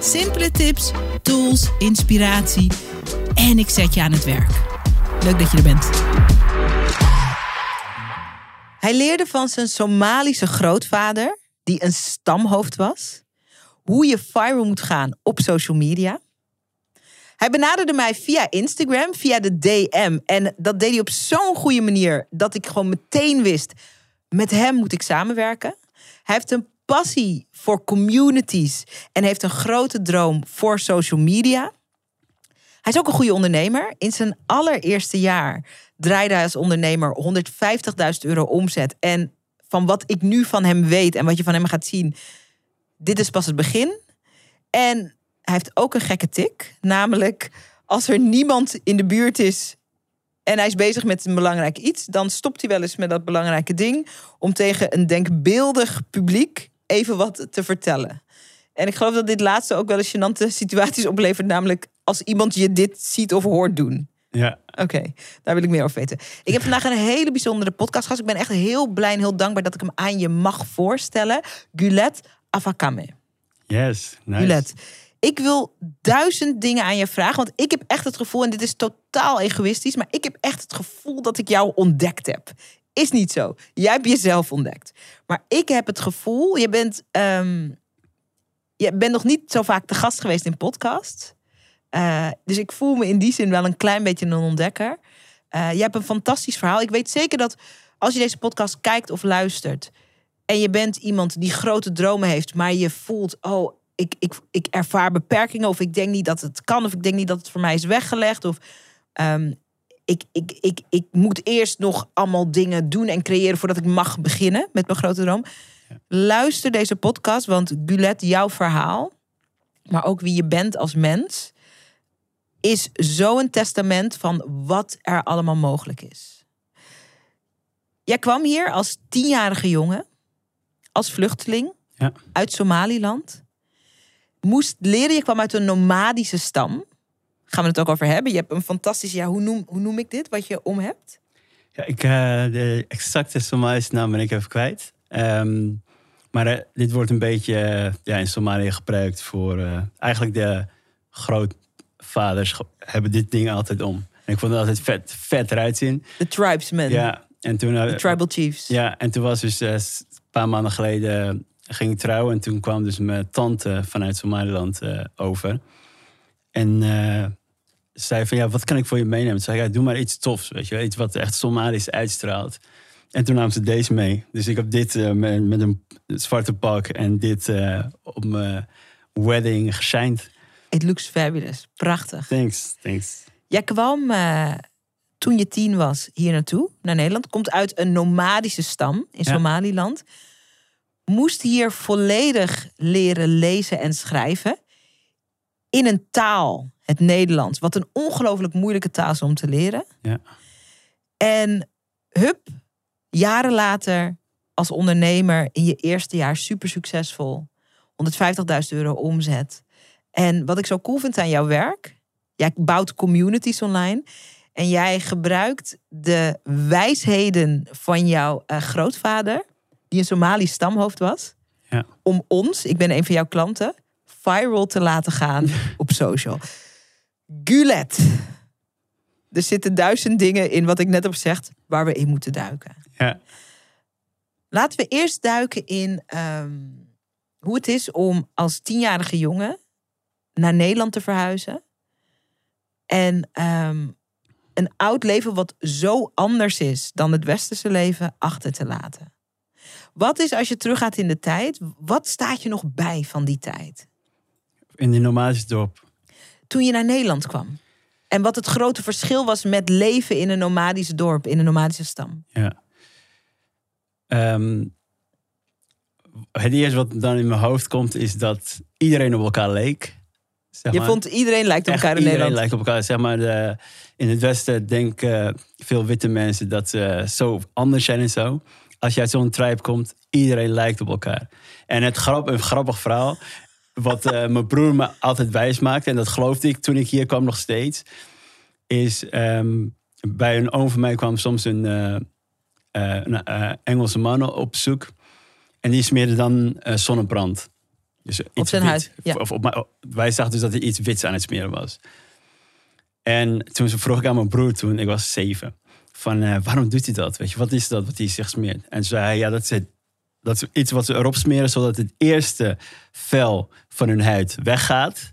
Simpele tips, tools, inspiratie en ik zet je aan het werk. Leuk dat je er bent. Hij leerde van zijn Somalische grootvader, die een stamhoofd was, hoe je viral moet gaan op social media. Hij benaderde mij via Instagram, via de DM. En dat deed hij op zo'n goede manier dat ik gewoon meteen wist: met hem moet ik samenwerken. Hij heeft een passie voor communities en heeft een grote droom voor social media. Hij is ook een goede ondernemer. In zijn allereerste jaar draaide hij als ondernemer 150.000 euro omzet. En van wat ik nu van hem weet en wat je van hem gaat zien, dit is pas het begin. En hij heeft ook een gekke tik. Namelijk, als er niemand in de buurt is en hij is bezig met een belangrijk iets, dan stopt hij wel eens met dat belangrijke ding om tegen een denkbeeldig publiek even wat te vertellen. En ik geloof dat dit laatste ook wel eens gênante situaties oplevert, namelijk als iemand je dit ziet of hoort doen. Ja. Oké, daar wil ik meer over weten. Ik heb vandaag een hele bijzondere podcast gast. Ik ben echt heel blij en heel dankbaar dat ik hem aan je mag voorstellen. Gulet Afakame. Yes, nice. Gulet, ik wil duizend dingen aan je vragen. Want ik heb echt het gevoel, en dit is totaal egoïstisch, maar ik heb echt het gevoel dat ik jou ontdekt heb. Is niet zo. Jij hebt jezelf ontdekt. Maar ik heb het gevoel, je bent, ehm, je bent nog niet zo vaak te gast geweest in podcast. Uh, dus ik voel me in die zin wel een klein beetje een ontdekker. Uh, je hebt een fantastisch verhaal. Ik weet zeker dat als je deze podcast kijkt of luistert. en je bent iemand die grote dromen heeft, maar je voelt, oh, ik, ik, ik ervaar beperkingen. of ik denk niet dat het kan. of ik denk niet dat het voor mij is weggelegd. of um, ik, ik, ik, ik moet eerst nog allemaal dingen doen en creëren voordat ik mag beginnen met mijn grote droom. Ja. Luister deze podcast, want Gulet, jouw verhaal, maar ook wie je bent als mens, is zo'n testament van wat er allemaal mogelijk is. Jij kwam hier als tienjarige jongen, als vluchteling ja. uit Somaliland. Moest leren, je kwam uit een nomadische stam. Gaan we het ook over hebben. Je hebt een fantastisch, ja, hoe noem, hoe noem ik dit, wat je om hebt? Ja, ik, uh, de exacte Somalische naam ben ik even kwijt. Um, maar uh, dit wordt een beetje uh, ja, in Somalië gebruikt voor eigenlijk de grootvaders hebben dit ding altijd om. En ik vond het altijd vet, vet eruit zien. De tribesmen. Ja, en toen. De tribal chiefs. Ja, en toen was dus een paar maanden geleden ging ik trouwen. En toen kwam dus mijn tante vanuit Somaliland over. En uh, zei van, ja, wat kan ik voor je meenemen? Toen zei ik, ja, doe maar iets tofs, weet je Iets wat echt Somalisch uitstraalt. En toen nam ze deze mee. Dus ik heb dit uh, met, met, een zwarte pak en dit uh, op mijn wedding geshined. It looks fabulous. Prachtig. Thanks, thanks. Jij kwam toen je tien was hier naartoe, naar Nederland. Komt uit een nomadische stam in ja. Somaliland. Moest hier volledig leren lezen en schrijven in een taal, het Nederlands, wat een ongelooflijk moeilijke taal is om te leren. Ja. En hup, jaren later als ondernemer in je eerste jaar super succesvol. 150.000 euro omzet. En wat ik zo cool vind aan jouw werk, jij bouwt communities online. En jij gebruikt de wijsheden van jouw uh, grootvader, die een Somalisch stamhoofd was, ja. om ons, ik ben een van jouw klanten, viral te laten gaan op social. Gulet. Er zitten duizend dingen in wat ik net heb gezegd waar we in moeten duiken. Ja. Laten we eerst duiken in um, hoe het is om als tienjarige jongen naar Nederland te verhuizen. En um, een oud leven wat zo anders is dan het westerse leven achter te laten. Wat is als je teruggaat in de tijd, wat staat je nog bij van die tijd? In die nomadische dorp. Toen je naar Nederland kwam. En wat het grote verschil was met leven in een nomadisch dorp, in een nomadische stam. Ja. Um, het eerste wat dan in mijn hoofd komt is dat iedereen op elkaar leek. zeg Je maar. vond iedereen lijkt op Echt elkaar in iedereen Nederland. lijkt op elkaar. Zeg maar, de, in het Westen denken veel witte mensen dat ze zo anders zijn en zo. Als je uit zo'n tribe komt, iedereen lijkt op elkaar. En het grap, een grappig verhaal, wat eh, mijn broer me altijd wijs maakte, en dat geloofde ik toen ik hier kwam nog steeds, is ehm, bij een oom van mij kwam soms een, eh, eh, een Engelse man op bezoek. En die smeerde dan zonnebrand. Dus iets zijn wit. huid, ja. Of op, mijn- wij zagen dus dat hij iets wits aan het smeren was. En toen vroeg ik aan mijn broer toen, ik was zeven, van waarom doet hij dat? Weet je, wat is dat wat hij zich smeert? En zei hij, ja, dat is, het, dat is iets wat ze erop smeren, zodat het eerste vel van hun huid weggaat.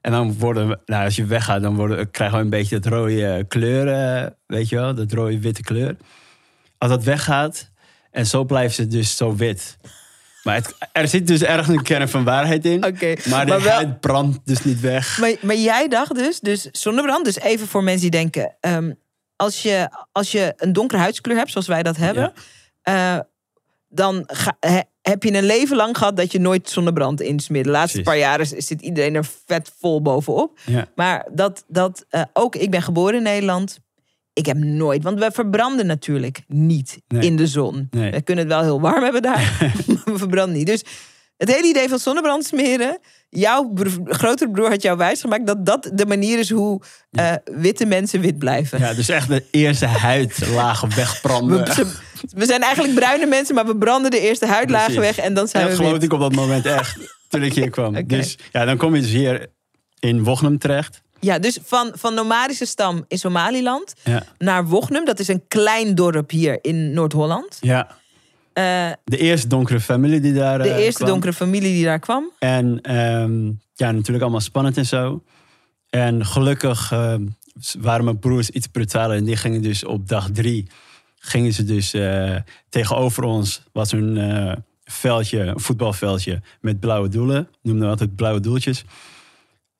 En dan worden we, nou, als je weggaat, dan worden, krijgen we een beetje dat rode kleur, eh, weet je wel, dat rode witte kleur. Als dat weggaat, en zo blijft het dus zo wit. Maar het, er zit dus ergens een kern van waarheid in. Maar de maar wel- huid brandt dus niet weg. Maar, maar jij dacht dus, dus zonnebrand, dus even voor mensen die denken, ehm, als, je, als je een donkere huidskleur hebt, zoals wij dat hebben, eh, dan ga- he- heb je een leven lang gehad dat je nooit zonnebrand insmeert. De laatste Precies. paar jaren zit iedereen er vet vol bovenop. Ja. Maar dat, dat eh, ook, ik ben geboren in Nederland. Ik heb nooit, want we verbranden natuurlijk niet Nee. in de zon. Nee. We kunnen het wel heel warm hebben daar, maar we verbranden niet. Dus het hele idee van zonnebrand smeren, jouw bro- grotere broer had jou wijsgemaakt dat dat de manier is hoe eh, witte mensen wit blijven. Ja, dus echt de eerste huidlagen wegbranden. We, ze- we zijn eigenlijk bruine mensen, maar we branden de eerste huidlagen Precies. weg en dan zijn dat we geloofde wit. ik op dat moment echt, toen ik hier kwam. Dus ja, dan kom je dus hier in Wochnum terecht. Ja, dus van, van nomadische stam in Somaliland Ja. naar Wochnum. Dat is een klein dorp hier in Noord-Holland. ja. Eh, De eerste donkere familie die daar de eh, eerste kwam. donkere familie die daar kwam. En ehm, ja, natuurlijk allemaal spannend en zo. En gelukkig ehm, waren mijn broers iets brutaler. En die gingen dus op dag drie... gingen ze dus eh, tegenover ons... was een eh, veldje, een voetbalveldje... met blauwe doelen. Noemden we altijd blauwe doeltjes.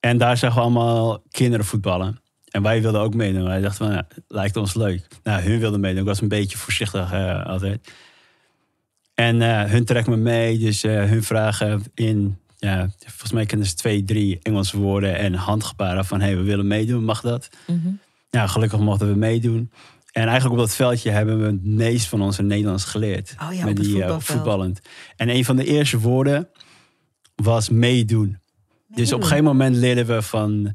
En daar zagen we allemaal kinderen voetballen. En wij wilden ook meedoen. Wij dachten van, ja, lijkt ons leuk. Nou, hun wilden meedoen. Ik was een beetje voorzichtig altijd. En eh, hun trekken me mee. Dus eh, hun vragen in... Ja, volgens mij kennen ze twee, drie Engelse woorden en handgebaren van... hé, hey, we willen meedoen, mag dat? Ja, gelukkig mochten we meedoen. En eigenlijk op dat veldje hebben we het meest van onze Nederlands geleerd. Oh ja, met die eh, voetballend. En een van de eerste woorden was meedoen. Dus op een gegeven moment leerden we van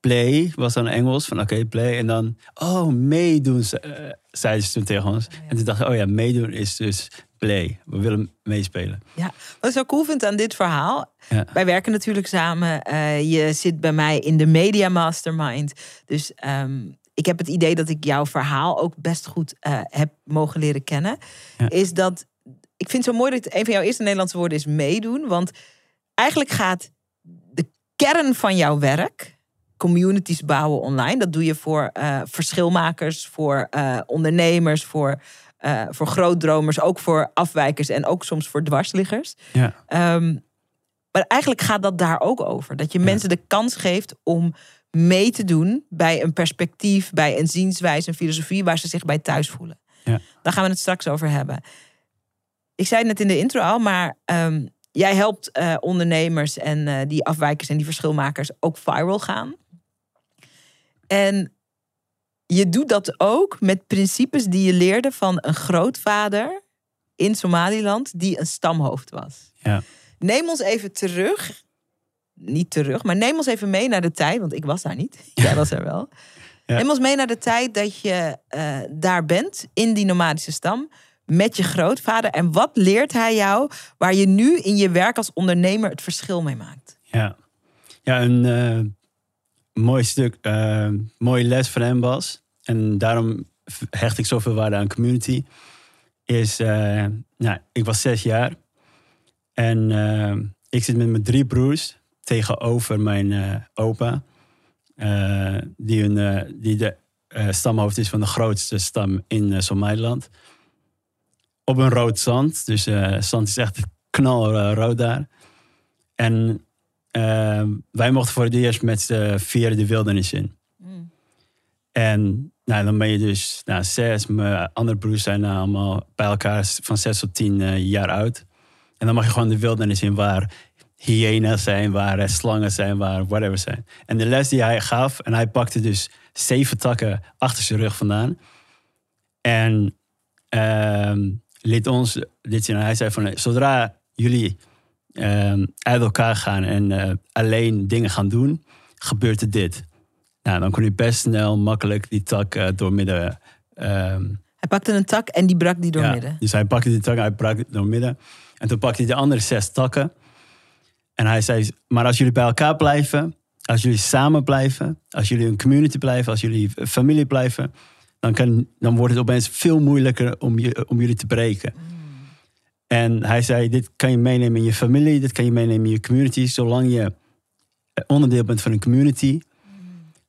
play, was dan Engels. Van oké, play. En dan, oh, meedoen, ze- eh, zeiden ze toen tegen ons. En toen dacht ik, oh ja, meedoen is dus play. We willen meespelen. Ja, wat ik zo cool vind aan dit verhaal. Ja. Wij werken natuurlijk samen. Eh, je zit bij mij in de Media Mastermind. Dus ehm, ik heb het idee dat ik jouw verhaal ook best goed eh, heb mogen leren kennen. Is dat. Ik vind het zo mooi dat een van jouw eerste Nederlandse woorden is meedoen. Want eigenlijk gaat de kern van jouw werk. Communities bouwen online. Dat doe je voor eh, verschilmakers, voor eh, ondernemers, voor, eh, voor grootdromers, ook voor afwijkers en ook soms voor dwarsliggers. Ja, Ehm, maar eigenlijk gaat dat daar ook over. Dat je mensen de kans geeft om mee te doen bij een perspectief, bij een zienswijze, een filosofie waar ze zich bij thuis voelen. Ja. Daar gaan we het straks over hebben. Ik zei het net in de intro al, maar ehm, jij helpt ondernemers en die afwijkers en die verschilmakers ook viral gaan. En je doet dat ook met principes die je leerde van een grootvader in Somaliland die een stamhoofd was. ja. Neem ons even terug. Niet terug, maar neem ons even mee naar de tijd. Want ik was daar niet. Jij was er wel. Ja. Neem ons mee naar de tijd dat je eh, daar bent. In die nomadische stam. Met je grootvader. En wat leert hij jou waar je nu in je werk als ondernemer het verschil mee maakt? Ja, ja een eh, mooi stuk, eh mooie les van hem was. En daarom hecht ik zoveel waarde aan community. Is, eh, nou, ik was zes jaar. En eh, ik zit met mijn drie broers tegenover mijn eh, opa. eh, die, een, die de stamhoofd is van de grootste stam in Somaliland. Op een rood zand. Dus zand is echt knalrood daar. En eh, wij mochten voor het eerst met z'n vieren de wildernis in. En nou, dan ben je dus nou, zes. Mijn andere broers zijn nou allemaal bij elkaar van zes tot tien eh, jaar oud. En dan mag je gewoon de wildernis in waar hyena's zijn, waar eh, slangen zijn, waar whatever zijn. En de les die hij gaf, en hij pakte dus zeven takken achter zijn rug vandaan. En ehm, liet ons dit zien. En hij zei van, zodra jullie ehm, uit elkaar gaan en eh, alleen dingen gaan doen, gebeurt er dit. Nou, dan kon hij best snel, makkelijk die tak uh, doormidden. ehm, Hij pakte een tak en die brak die ja, doormidden. Dus hij pakte die tak, hij brak het doormidden. En toen pakte hij de andere zes takken. En hij zei, maar als jullie bij elkaar blijven, als jullie samen blijven, als jullie een community blijven, als jullie familie blijven, dan, kan, dan wordt het opeens veel moeilijker om, je, om jullie te breken. En hij zei, dit kan je meenemen in je familie, dit kan je meenemen in je community. Zolang je eh, onderdeel bent van een community,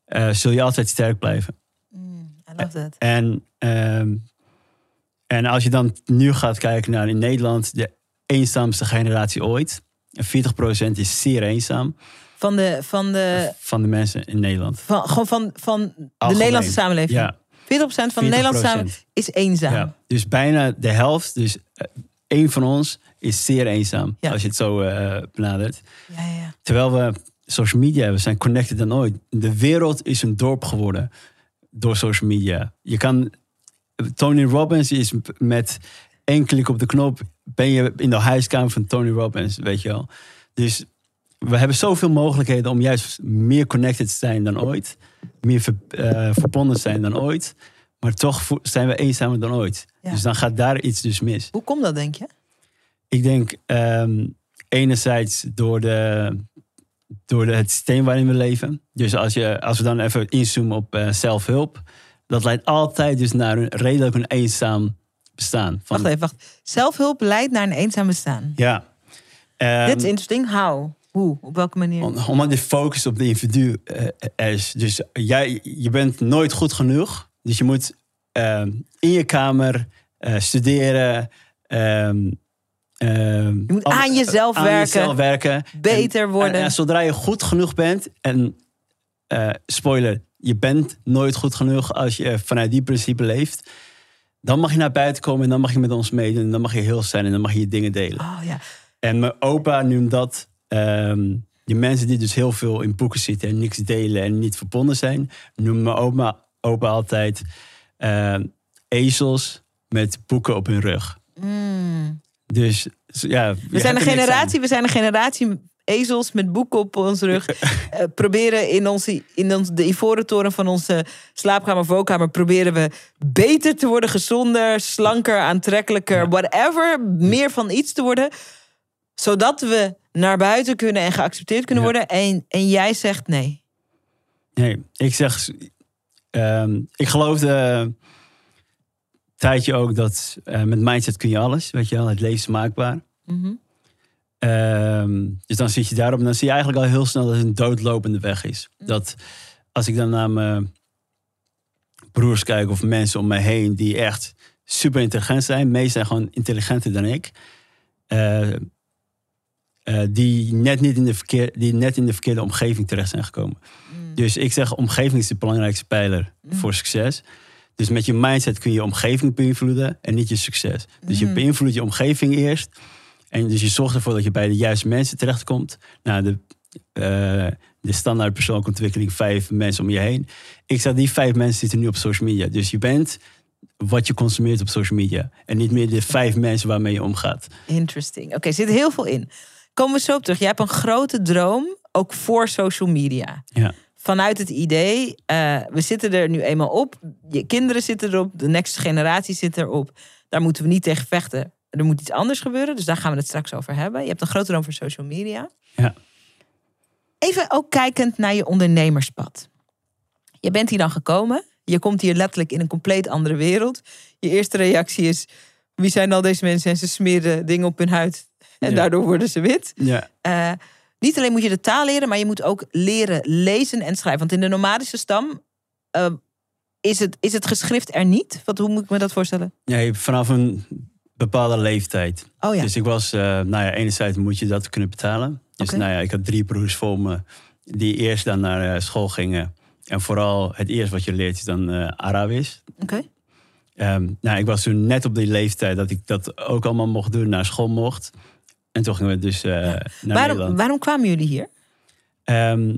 eh, zul je altijd sterk blijven. I love that. En, ehm, en als je dan nu gaat kijken naar in Nederland, de eenzaamste generatie ooit. En 40% is zeer eenzaam Van de, van de, van de mensen in Nederland. van, gewoon van, van de Algemeen. Nederlandse samenleving. Ja, 40% van de Nederlandse 40%. samenleving is eenzaam. ja. Dus bijna de helft, dus eh, één van ons is zeer eenzaam. Ja. Als je het zo eh, benadert. Ja, ja. Terwijl we social media hebben, we zijn connected dan ooit. De wereld is een dorp geworden door social media. Je kan, Tony Robbins is met één klik op de knop, ben je in de huiskamer van Tony Robbins, weet je wel. Dus we hebben zoveel mogelijkheden om juist meer connected te zijn dan ooit. Meer ver- eh, verbonden te zijn dan ooit. Maar toch zijn we eenzamer dan ooit. Ja. Dus dan gaat daar iets dus mis. Hoe komt dat, denk je? Ik denk ehm, enerzijds door, de, door de, het systeem waarin we leven. Dus als, je, als we dan even inzoomen op eh, zelfhulp. Dat leidt altijd dus naar een redelijk een eenzaam bestaan. Van, Wacht even, wacht. Zelfhulp leidt naar een eenzaam bestaan. Ja. Ehm, Dit is interesting. How? Hoe? Op welke manier? om- omdat de focus op de individu eh, er is. Dus jij, je bent nooit goed genoeg. Dus je moet ehm, in je kamer eh, studeren. ehm, ehm, Je moet aan jezelf aan werken. jezelf werken. Beter En- worden. En, en zodra je goed genoeg bent, en eh, spoiler, je bent nooit goed genoeg als je vanuit die principe leeft. Dan mag je naar buiten komen en dan mag je met ons meedoen. En dan mag je heel zijn en dan mag je je dingen delen. Oh ja. En mijn opa noemt dat. die mensen die dus heel veel in boeken zitten en niks delen en niet verbonden zijn, noemen mijn oma, opa altijd ehm, ezels met boeken op hun rug. Dus ja, We zijn een generatie, we zijn een generatie ezels met boeken op ons rug. eh, proberen in, onze, in ons, de ivoren toren van onze slaapkamer, woonkamer, proberen we beter te worden, gezonder, slanker, aantrekkelijker, whatever. Meer van iets te worden. Zodat we naar buiten kunnen en geaccepteerd kunnen Ja. worden. En, en jij zegt nee. Nee, ik zeg, ehm, ik geloofde een tijdje ook dat eh, met mindset kun je alles, weet je wel, het leven is maakbaar. Mhm. Ehm, dus dan zit je daarop en dan zie je eigenlijk al heel snel dat het een doodlopende weg is. Dat als ik dan naar mijn broers kijk of mensen om mij heen die echt super intelligent zijn, meest zijn gewoon intelligenter dan ik, eh, eh, die, net niet in de verkeer, die net in de verkeerde omgeving terecht zijn gekomen. Dus ik zeg, omgeving is de belangrijkste pijler voor succes. Dus met je mindset kun je je omgeving beïnvloeden en niet je succes. Dus je beïnvloedt je omgeving eerst. En dus je zorgt ervoor dat je bij de juiste mensen terechtkomt. Nou, de, eh, de standaard persoonlijke ontwikkeling, vijf mensen om je heen. Ik zeg, die vijf mensen zitten nu op social media. Dus je bent wat je consumeert op social media. En niet meer de vijf mensen waarmee je omgaat. Interesting. Oké, zit heel veel in. Komen we zo op terug. Jij hebt een grote droom, ook voor social media. Ja. Vanuit het idee, eh, we zitten er nu eenmaal op. Je kinderen zitten erop, de next generatie zit erop. Daar moeten we niet tegen vechten. Er moet iets anders gebeuren, dus daar gaan we het straks over hebben. Je hebt een grote droom voor social media. Ja. Even ook kijkend naar je ondernemerspad. Je bent hier dan gekomen. Je komt hier letterlijk in een compleet andere wereld. Je eerste reactie is: wie zijn al deze mensen? En ze smeren dingen op hun huid. En Ja. daardoor worden ze wit. Ja, Eh, niet alleen moet je de taal leren, maar je moet ook leren lezen en schrijven. Want in de nomadische stam eh, is, het, is het geschrift er niet. Wat, hoe moet ik me dat voorstellen? nee, vanaf een bepaalde leeftijd. Oh ja. Dus ik was, eh, nou ja, enerzijds moet je dat kunnen betalen. Dus nou ja, ik had drie broers voor me die eerst dan naar eh, school gingen. En vooral het eerste wat je leert is dan eh, Arabisch. Oké. Ehm, nou, ik was toen net op die leeftijd dat ik dat ook allemaal mocht doen, naar school mocht. En toen gingen we dus eh, naar Waarom, Nederland. waarom kwamen jullie hier? Ehm,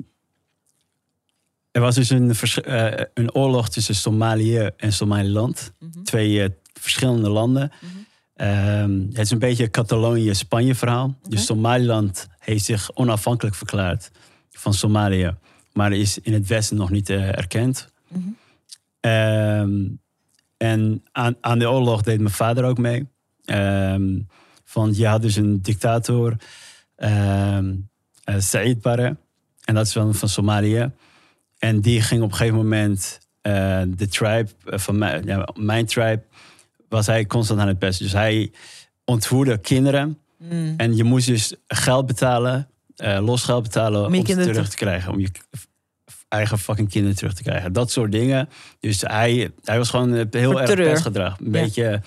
er was dus een, eh, een oorlog tussen Somalië en Somaliland. Mhm. Twee eh, verschillende landen. Ehm, het is een beetje een Catalonië-Spanje verhaal. Dus Somaliland heeft zich onafhankelijk verklaard van Somalië. Maar is in het westen nog niet erkend. Mhm. Ehm, en aan, aan de oorlog deed mijn vader ook mee. Ehm, want je had dus een dictator, Said Barre. En dat is van, van Somalië. En die ging op een gegeven moment eh, de tribe eh, van mijn, ja, mijn tribe, was hij constant aan het pesten. Dus hij ontvoerde kinderen. Mm. En je moest dus geld betalen, los geld betalen Om ze terug te krijgen. Om je eigen fucking kinderen terug te krijgen. Dat soort dingen. Dus hij, hij was gewoon heel Voor erg terreur. pestgedrag. Een Ja. beetje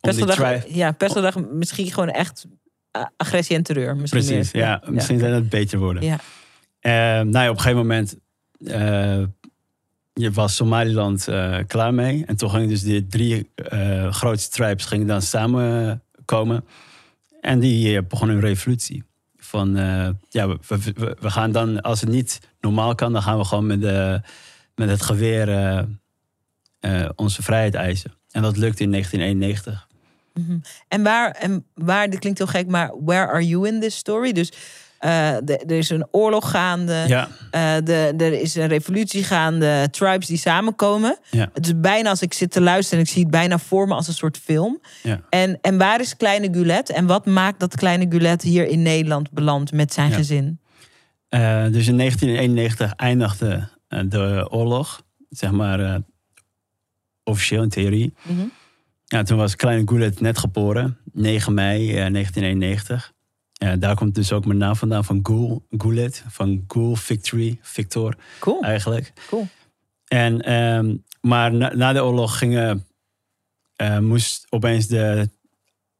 tribe... ja, pestgedrag misschien gewoon echt uh, agressie en terreur. Misschien Precies, meer. ja. Misschien zijn het beter woorden. Ja. Eh, nou ja, op een gegeven moment eh, je was Somaliland eh, klaar mee. En toen gingen dus die drie eh, grootste tribes gingen dan samenkomen. En die eh, begonnen een revolutie. Van eh, ja, we, we- gaan dan, als het niet normaal kan, dan gaan we gewoon met, de, met het geweer eh, eh, onze vrijheid eisen. En dat lukte in 1991. Mhm. En waar, en waar, dit klinkt heel gek, maar where are you in this story? Dus eh, de- er is een oorlog gaande, Ja, eh, de, er is een revolutie gaande, tribes die samenkomen. ja, Het is bijna als ik zit te luisteren en ik zie het bijna voor me als een soort film. ja. En, en waar is kleine Gulet? En wat maakt dat kleine Gulet hier in Nederland belandt met zijn gezin? Eh, dus in 1991 eindigde de oorlog, zeg maar officieel in theorie. Mhm. Ja, toen was kleine Goulet net geboren, 9 mei eh, 1991. Ja, daar komt dus ook mijn naam vandaan van Goul, Goulet, van Goul Victory, Victor Cool, eigenlijk. cool. En, ehm, maar na, na de oorlog gingen, eh, moest opeens de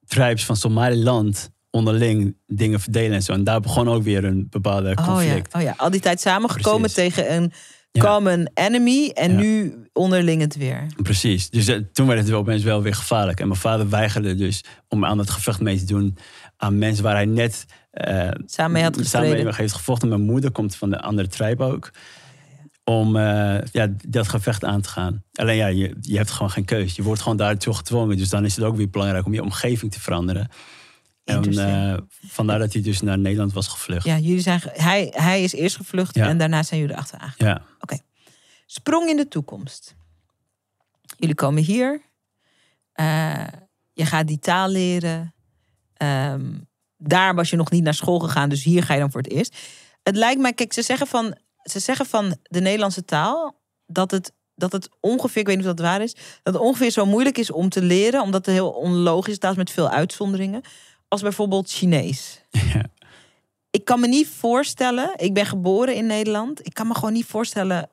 tribes van Somaliland onderling dingen verdelen en zo. En daar begon ook weer een bepaalde Oh ja, conflict. oh ja, al die tijd samengekomen Precies. tegen een Ja. common enemy en Ja. nu onderling het weer. Precies. Dus eh, toen werd het wel opeens wel weer gevaarlijk. En mijn vader weigerde dus om aan het gevecht mee te doen aan mensen waar hij net eh, Samen mee had samen gestreden. mee heeft gevochten. Mijn moeder komt van de andere tribe ook. Om eh, ja, dat gevecht aan te gaan. Alleen ja, je, je hebt gewoon geen keus. Je wordt gewoon daartoe gedwongen. Dus dan is het ook weer belangrijk om je omgeving te veranderen. En eh, vandaar dat hij dus naar Nederland was gevlucht. Ja, jullie zijn, hij, hij is eerst gevlucht Ja. en daarna zijn jullie achteraan. Ja. Sprong in de toekomst. Jullie komen hier. Eh, je gaat die taal leren. Ehm, daar was je nog niet naar school gegaan, dus hier ga je dan voor het eerst. Het lijkt mij, kijk, ze zeggen van, ze zeggen van de Nederlandse taal dat het, dat het ongeveer, ik weet niet of dat waar is, dat het ongeveer zo moeilijk is om te leren, omdat het heel onlogisch is, daar is met veel uitzonderingen, als bijvoorbeeld Chinees. Ja. Ik kan me niet voorstellen, ik ben geboren in Nederland, ik kan me gewoon niet voorstellen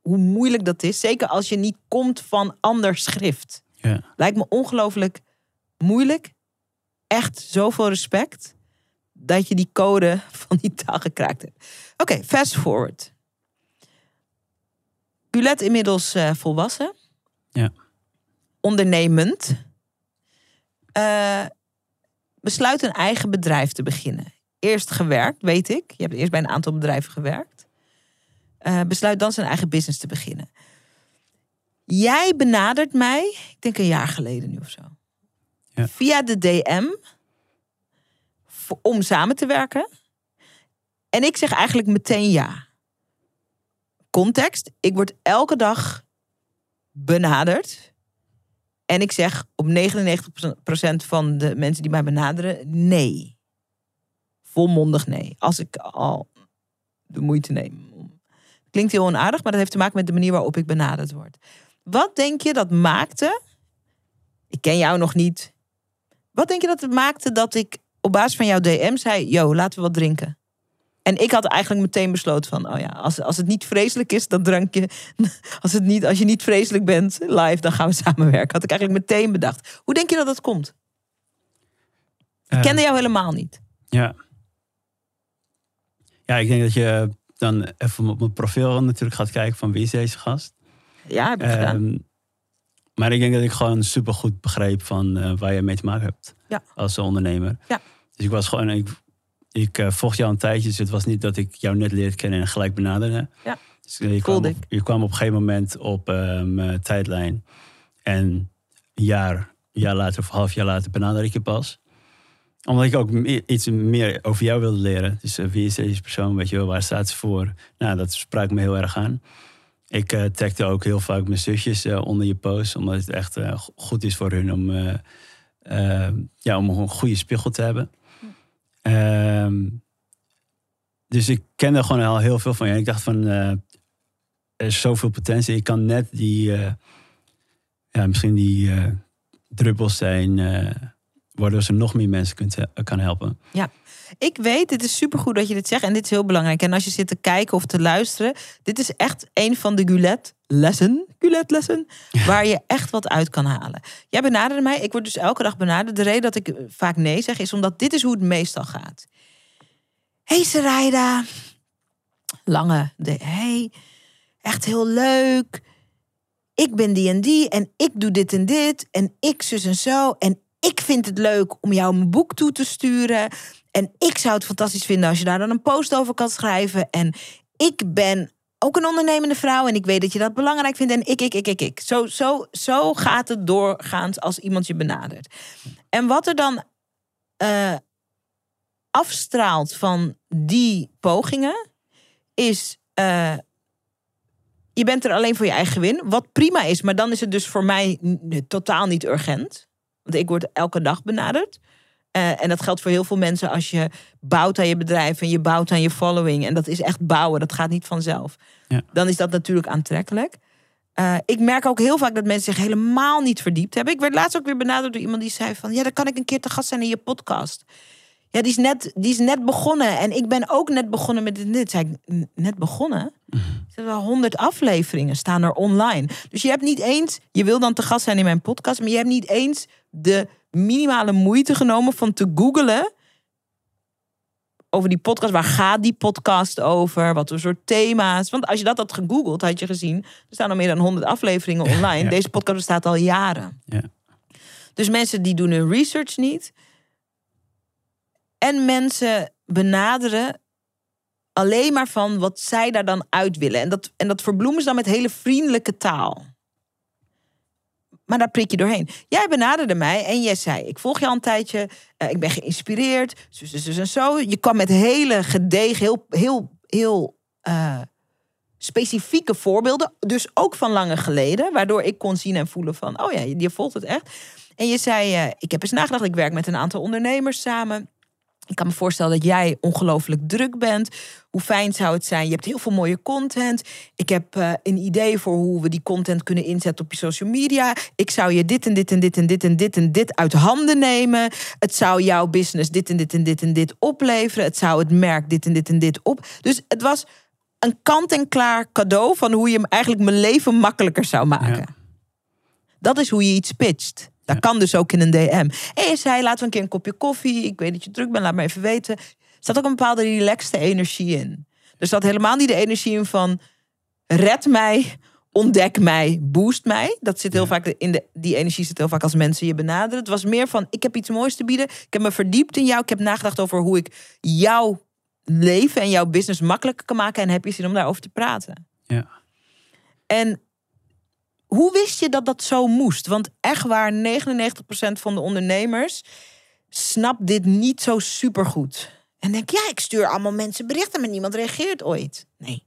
hoe moeilijk dat is. Zeker als je niet komt van ander schrift. Ja. Lijkt me ongelooflijk moeilijk. Echt zoveel respect dat je die code van die taal gekraakt hebt. Oké, fast forward. Gulet inmiddels eh, volwassen. Ja. Ondernemend. Eh, besluit een eigen bedrijf te beginnen. Eerst gewerkt, weet ik. Je hebt eerst bij een aantal bedrijven gewerkt. Eh, besluit dan zijn eigen business te beginnen. Jij benadert mij, ik denk een jaar geleden nu of zo. Ja. Via de DM. voor- Om samen te werken. En ik zeg eigenlijk meteen ja. Context. Ik word elke dag benaderd. En ik zeg op 99% van de mensen die mij benaderen nee. Volmondig nee. Als ik al de moeite neem. Klinkt heel onaardig, maar dat heeft te maken met de manier waarop ik benaderd word. Wat denk je dat maakte? Ik ken jou nog niet. Wat denk je dat het maakte dat ik op basis van jouw DM zei: Yo, laten we wat drinken? En ik had eigenlijk meteen besloten van, oh ja, als, als het niet vreselijk is, dat drankje. Als, het niet, als je niet vreselijk bent live, dan gaan we samenwerken. Had ik eigenlijk meteen bedacht. Hoe denk je dat dat komt? Ik Eh, kende jou helemaal niet. Ja. Ja, ik denk dat je dan even op mijn profiel natuurlijk gaat kijken van wie is deze gast. Ja, heb ik gedaan. Ehm, maar ik denk dat ik gewoon super goed begreep van eh, waar je mee te maken hebt Ja. als ondernemer. Ja. Dus ik was gewoon, ik, ik uh, volg jou een tijdje, dus het was niet dat ik jou net leerde kennen en gelijk benaderde. Ja, dus, je, kwam op, je kwam op een gegeven moment op mijn tijdlijn. En een jaar, een jaar later of een half jaar later benader ik je pas omdat ik ook iets meer over jou wilde leren. Dus wie is deze persoon? Weet je wel, waar staat ze voor? Nou, dat sprak me heel erg aan. Ik uh, tagde ook heel vaak mijn zusjes uh, onder je post. Omdat het echt goed is voor hun om, ja, om een goede spiegel te hebben. Ehm, dus ik kende gewoon al heel veel van je. Ik dacht van, er is zoveel potentie. Ik kan net die, ja, misschien die druppels zijn waardoor ze nog meer mensen kunt, kan helpen. Ja, ik weet, het is supergoed dat je dit zegt en dit is heel belangrijk. En als je zit te kijken of te luisteren, dit is echt een van de Gulet lessen, Gulet lessen, waar je echt wat uit kan halen. Jij benaderde mij, ik word dus elke dag benaderd. De reden dat ik vaak nee zeg is omdat dit is hoe het meestal gaat. Hey Sarayda, lange, de, hey, echt heel leuk. Ik ben die en die en ik doe dit en dit en ik zus en zo en ik vind het leuk om jou een boek toe te sturen. En ik zou het fantastisch vinden als je daar dan een post over kan schrijven. En ik ben ook een ondernemende vrouw en ik weet dat je dat belangrijk vindt. En ik, ik, ik, ik, ik. Zo, zo, zo gaat het doorgaans als iemand je benadert. En wat er dan uh, afstraalt van die pogingen is. Uh, je bent er alleen voor je eigen win. Wat prima is, maar dan is het dus voor mij totaal niet urgent. Want ik word elke dag benaderd. Uh, en dat geldt voor heel veel mensen als je bouwt aan je bedrijf en je bouwt aan je following. En dat is echt bouwen, dat gaat niet vanzelf. Ja. Dan is dat natuurlijk aantrekkelijk. Uh, ik merk ook heel vaak dat mensen zich helemaal niet verdiept hebben. Ik werd laatst ook weer benaderd door iemand die zei van... ja, dan kan ik een keer te gast zijn in je podcast. Ja, die is net, die is net begonnen. En ik ben ook net begonnen met dit. dit. Zei ik, net begonnen? Mm Er wel honderd afleveringen staan er online. Dus je hebt niet eens... Je wil dan te gast zijn in mijn podcast... maar je hebt niet eens de minimale moeite genomen van te googlen over die podcast. Waar gaat die podcast over? Wat voor soort thema's? Want als je dat had gegoogeld, had je gezien... er staan al meer dan 100 afleveringen online. Deze podcast bestaat al jaren. Ja. Dus mensen die doen hun research niet. En mensen benaderen alleen maar van wat zij daar dan uit willen. En dat, en dat verbloemen ze dan met hele vriendelijke taal. Maar daar prik je doorheen. Jij benaderde mij en jij zei: Ik volg je al een tijdje. Uh, ik ben geïnspireerd. Zus, zus, en zo. Je kwam met hele gedegen, heel, heel, heel uh, specifieke voorbeelden. Dus ook van lange geleden. Waardoor ik kon zien en voelen: van, Oh ja, je volgt het echt. En je zei: uh, Ik heb eens nagedacht. Ik werk met een aantal ondernemers samen. Ik kan me voorstellen dat jij ongelooflijk druk bent. Hoe fijn zou het zijn? Je hebt heel veel mooie content. Ik heb uh, een idee voor hoe we die content kunnen inzetten op je social media. Ik zou je dit en dit en dit en dit en dit en dit uit handen nemen. Het zou jouw business dit en dit en dit en dit opleveren. Het zou het merk dit en dit en dit op. Dus het was een kant-en-klaar cadeau van hoe je eigenlijk mijn leven makkelijker zou maken. Dat is hoe je iets pitcht. Dat kan dus ook in een DM. En je zei, laten we een keer een kopje koffie. Ik weet dat je druk bent, laat me even weten. Er zat ook een bepaalde relaxte energie in. Er zat helemaal niet de energie in van... red mij, ontdek mij, boost mij. Dat zit heel vaak in de, die energie zit heel vaak als mensen je benaderen. Het was meer van, ik heb iets moois te bieden. Ik heb me verdiept in jou. Ik heb nagedacht over hoe ik jouw leven en jouw business makkelijker kan maken. En heb je zin om daarover te praten. Ja. En hoe wist je dat dat zo moest? Want echt waar, 99% van de ondernemers snapt dit niet zo supergoed. En denk, ja, ik stuur allemaal mensen berichten, maar niemand reageert ooit. Nee.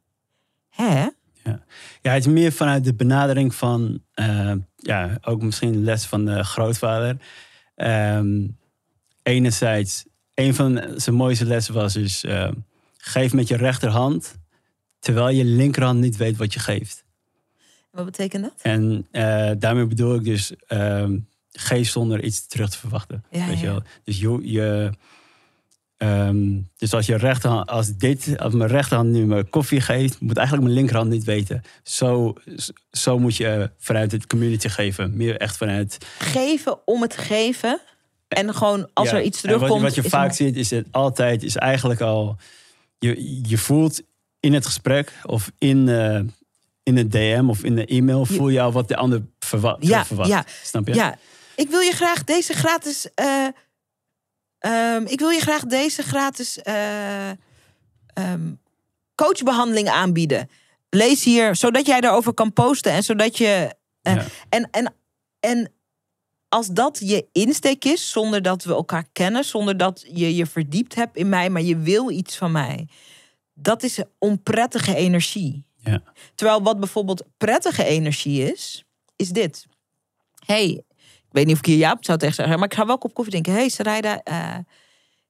Hè? Ja. ja, het is meer vanuit de benadering van, uh, ja, ook misschien les van de grootvader. Um, enerzijds, een van zijn mooiste lessen was dus, uh, geef met je rechterhand, terwijl je linkerhand niet weet wat je geeft. Wat betekent dat? En uh, daarmee bedoel ik dus uh, geef zonder iets terug te verwachten. Ja, weet ja. je wel? Dus je, je um, dus als je rechterhand, als dit, als mijn rechterhand nu mijn koffie geeft, moet eigenlijk mijn linkerhand niet weten. Zo, zo moet je vanuit het community geven. Meer echt vanuit. Geven om het geven. En gewoon als ja, er iets terugkomt. Wat, wat, je vaak een- ziet, is het altijd, is eigenlijk al. Je, je voelt in het gesprek of in, uh, in het DM of in de e-mail, voel je al wat de ander verwa Ja, verwacht. ja. Snap je? Ja, ik wil je graag deze gratis eh, Ehm, ik wil je graag deze gratis eh, ehm, coachbehandeling aanbieden. Lees hier, zodat jij daarover kan posten en zodat je. eh, Ja. en, en, en als dat je insteek is, zonder dat we elkaar kennen, zonder dat je je verdiept hebt in mij, maar je wil iets van mij, dat is een onprettige energie. Ja. Terwijl wat bijvoorbeeld prettige energie is, is dit. hey, ik weet niet of ik hier Jaap zou tegen zeggen, maar ik ga wel kop koffie drinken. hey, Sarayda, eh,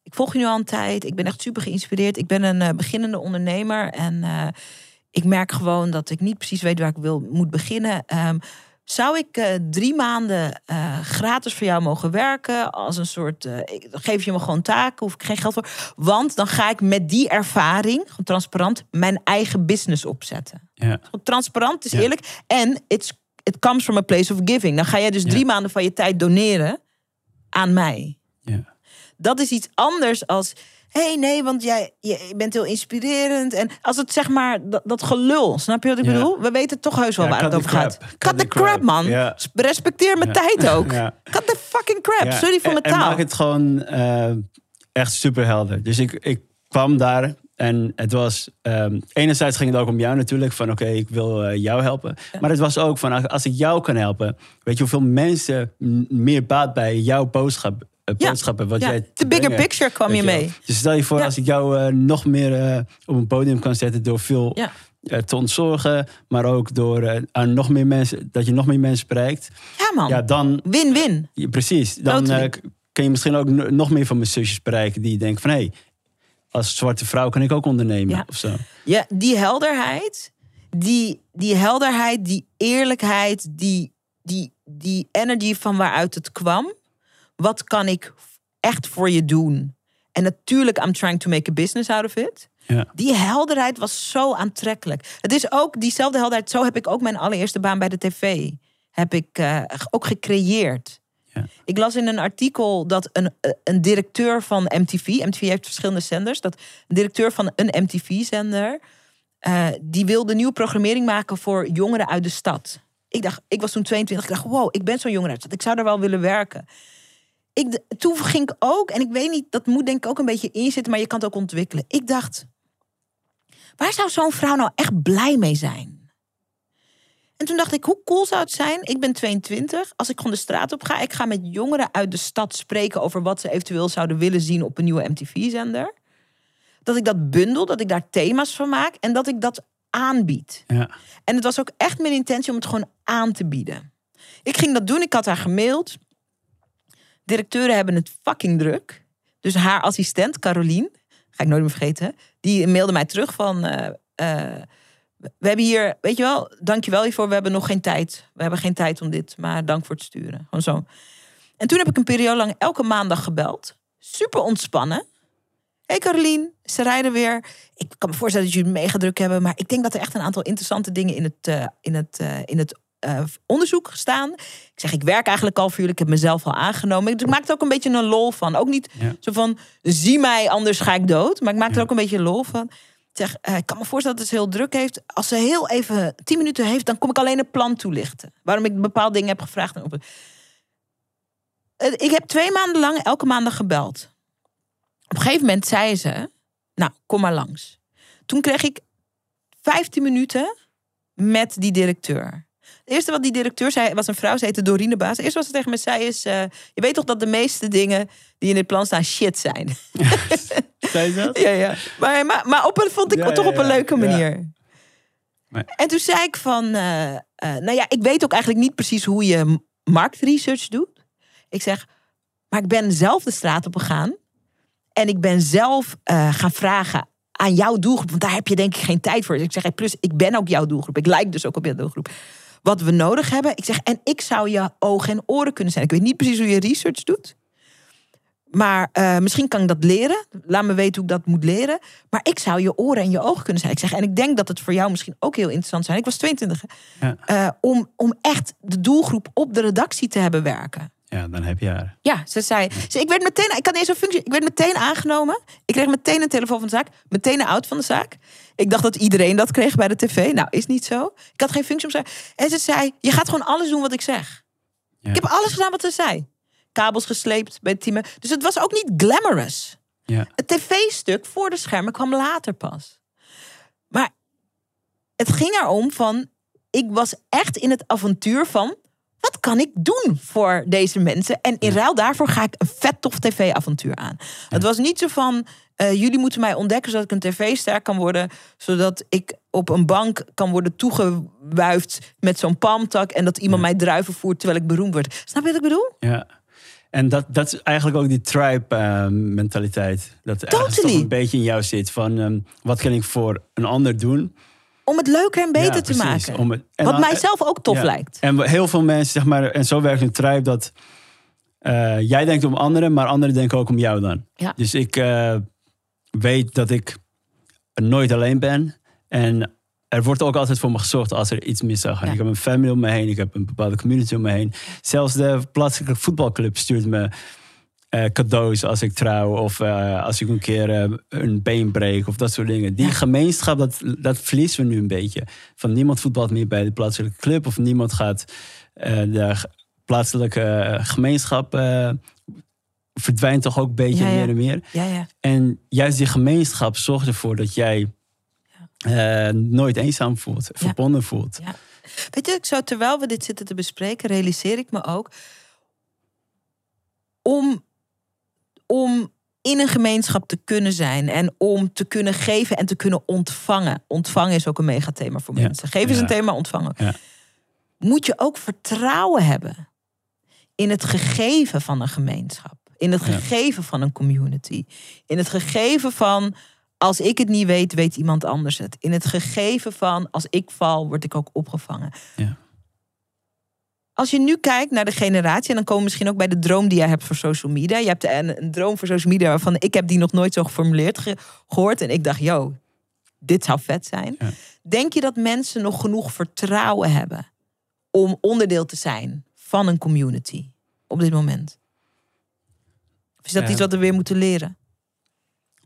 ik volg je nu al een tijd. Ik ben echt super geïnspireerd. Ik ben een eh, beginnende ondernemer en eh, ik merk gewoon dat ik niet precies weet waar ik wil moet beginnen. Ehm, zou ik eh, drie maanden eh, gratis voor jou mogen werken? Als een soort. ik, dan geef je me gewoon taken, hoef ik geen geld voor. Want dan ga ik met die ervaring, gewoon transparant, mijn eigen business opzetten. Ja. Transparant, is Ja. eerlijk. En it's, it comes from a place of giving. Dan ga jij dus Ja. drie maanden van je tijd doneren aan mij. Ja. Dat is iets anders als. Hé, hey, nee, want jij je bent heel inspirerend. En als het zeg maar dat, dat gelul, snap je wat ik Ja. bedoel? We weten toch heus wel Ja, waar het over gaat. Cut, Cut the crap, crap. man. Ja. Respecteer mijn tijd ook. Cut the fucking crap. Sorry voor en- mijn En taal. maak het gewoon eh, echt super helder. Dus ik, ik kwam daar en het was... ehm, enerzijds ging het ook om jou natuurlijk. Van oké, ik wil eh, jou helpen. Maar het was ook van als ik jou kan helpen... Weet je hoeveel mensen meer baat bij jouw boodschap. Boodschappen... Wat Ja, jij de bigger brengen picture kwam je mee. Dus stel je voor als ik jou eh, nog meer eh, op een podium kan zetten... door veel eh, te ontzorgen... maar ook door eh, aan nog meer mensen... dat je nog meer mensen bereikt... Ja, man. ja, dan Win-win. precies. Dan eh, kun je misschien ook no- nog meer van mijn zusjes bereiken die denken van hé, hey, als zwarte vrouw kan ik ook ondernemen Ja. of zo. Ja, die helderheid, die, die helderheid, die eerlijkheid, die, die, die energy van waaruit het kwam. Wat kan ik echt voor je doen? En natuurlijk, I'm trying to make a business out of it. Ja. Die helderheid was zo aantrekkelijk. Het is ook diezelfde helderheid. Zo heb ik ook mijn allereerste baan bij de tv. Heb ik eh, ook gecreëerd. Ja. Ik las in een artikel dat een, eh, een directeur van MTV, MTV heeft verschillende zenders, dat een directeur van een MTV-zender, eh, die wilde nieuwe programmering maken voor jongeren uit de stad. Ik dacht, ik was toen 22, ik dacht, wow, ik ben zo'n jongere uit de stad, ik zou daar wel willen werken. Ik, toen ging ik ook, en ik weet niet, dat moet denk ik ook een beetje inzitten, maar je kan het ook ontwikkelen. Ik dacht, waar zou zo'n vrouw nou echt blij mee zijn? En toen dacht ik, hoe cool zou het zijn? Ik ben 22. Als ik gewoon de straat op ga, ik ga met jongeren uit de stad spreken over wat ze eventueel zouden willen zien op een nieuwe MTV-zender. Dat ik dat bundel, dat ik daar thema's van maak en dat ik dat aanbied. Ja. En het was ook echt mijn intentie om het gewoon aan te bieden. Ik ging dat doen, ik had haar gemaild. Directeuren hebben het fucking druk. Dus haar assistent, Carolien, ga ik nooit meer vergeten, die mailde mij terug van. eh, eh, we hebben hier, weet je wel, dankjewel hiervoor. We hebben nog geen tijd. We hebben geen tijd om dit, maar dank voor het sturen. Gewoon zo. En toen heb ik een periode lang elke maandag gebeld. Super ontspannen. Hey Carolien, ze rijden weer. Ik kan me voorstellen dat jullie mega druk hebben, maar ik denk dat er echt een aantal interessante dingen in het, eh, in het, in het eh, onderzoek staan. Ik zeg, ik werk eigenlijk al voor jullie. Ik heb mezelf al aangenomen. Dus ik maak er ook een beetje een lol van. Ook niet Ja. zo van, zie mij, anders ga ik dood. Maar ik maak er Ja. ook een beetje lol van. Ik zeg, eh, ik kan me voorstellen dat het heel druk heeft. Als ze heel even tien minuten heeft, dan kom ik alleen een plan toelichten. Waarom ik bepaalde dingen heb gevraagd. en op- Eh, Ik heb twee maanden lang elke maandag gebeld. Op een gegeven moment zei ze, nou, kom maar langs. Toen kreeg ik 15 minuten met die directeur. Het eerste wat die directeur zei, was een vrouw, ze heette Dorine Baas. Het eerste wat ze tegen me zei is, eh, je weet toch dat de meeste dingen die in dit plan staan shit zijn. Zei je dat? ja, ja. Maar, maar, maar op een, vond ik Ja, toch ja, op een leuke manier. Maar- En toen zei ik van, eh, eh, nou ja, ik weet ook eigenlijk niet precies hoe je marktresearch doet. Ik zeg, maar ik ben zelf de straat op gegaan. En ik ben zelf gaan vragen aan jouw doelgroep. Want daar heb je denk ik geen tijd voor. Dus ik zeg, hey, plus ik ben ook jouw doelgroep. Ik lijk dus ook op jouw doelgroep. Wat we nodig hebben. Ik zeg, en ik zou je ogen en oren kunnen zijn. Ik weet niet precies hoe je research doet. Maar eh, misschien kan ik dat leren. Laat me weten hoe ik dat moet leren. Maar ik zou je oren en je ogen kunnen zijn. Ik zeg, en ik denk dat het voor jou misschien ook heel interessant zijn. Ik was 22. hè. Ja. Eh, om, om echt de doelgroep op de redactie te hebben werken. Ja, dan heb je haar. Ja, ze zei. Ze, ik werd meteen, ik had een functie. Ik werd meteen aangenomen. Ik kreeg meteen een telefoon van de zaak. Meteen een out van de zaak. Ik dacht dat iedereen dat kreeg bij de tv. Nou, is niet zo. Ik had geen functie om te. En ze zei: Je gaat gewoon alles doen wat ik zeg. Ja. Ik heb alles gedaan wat ze zei. kabels gesleept bij het team. Dus het was ook niet glamorous. Ja. Het tv-stuk voor de schermen kwam later pas. Maar het ging erom van, ik was echt in het avontuur van, wat kan ik doen voor deze mensen? En in ruil daarvoor ga ik een vet tof tv-avontuur aan. Het was niet zo van, eh, jullie moeten mij ontdekken zodat ik een tv-ster kan worden, zodat ik op een bank kan worden toegewuifd met zo'n palmtak en dat iemand mij druiven voert terwijl ik beroemd word. Snap je wat ik bedoel? Ja. En dat, dat is eigenlijk ook die tribe-mentaliteit. dat ergens Totally. toch een beetje in jou zit. Van ehm, wat kan ik voor een ander doen? Om het leuker en beter Ja, te precies. maken. Om het- en wat dan- mijzelf ook tof Ja. lijkt. En heel veel mensen, zeg maar, en zo werkt een tribe dat eh, jij denkt om anderen, maar anderen denken ook om jou dan. Ja. Dus ik eh, weet dat ik nooit alleen ben. En er wordt ook altijd voor me gezorgd als er iets mis zou gaan. Ik heb een family om me heen, ik heb een bepaalde community om me heen. Zelfs de plaatselijke voetbalclub stuurt me eh, cadeaus als ik trouw of eh, als ik een keer eh, een been breek of dat soort dingen. Die Ja. gemeenschap, dat, dat verliezen we nu een beetje. Van niemand voetbalt meer bij de plaatselijke club of niemand gaat de plaatselijke gemeenschap verdwijnt toch ook een beetje Ja, ja. meer en meer. Ja, ja. En juist die gemeenschap zorgt ervoor dat jij nooit eenzaam voelt, verbonden voelt. Ja. Weet je, ik zou, terwijl we dit zitten te bespreken, realiseer ik me ook. Om, om in een gemeenschap te kunnen zijn en om te kunnen geven en te kunnen ontvangen. Ontvangen is ook een megathema voor Ja. mensen. Geven is Ja. een thema, ontvangen. Ja. Moet je ook vertrouwen hebben in het gegeven van een gemeenschap. In het gegeven van een community. In het gegeven van als ik het niet weet, weet iemand anders het. In het gegeven van als ik val, word ik ook opgevangen. Als je nu kijkt naar de generatie, en dan komen we misschien ook bij de droom die jij hebt voor social media. Je hebt een, een droom voor social media waarvan ik heb die nog nooit zo geformuleerd ge- gehoord. En ik dacht, yo, dit zou vet zijn. Ja. Denk je dat mensen nog genoeg vertrouwen hebben om onderdeel te zijn van een community op dit moment? Of is dat Ja. iets wat we weer moeten leren?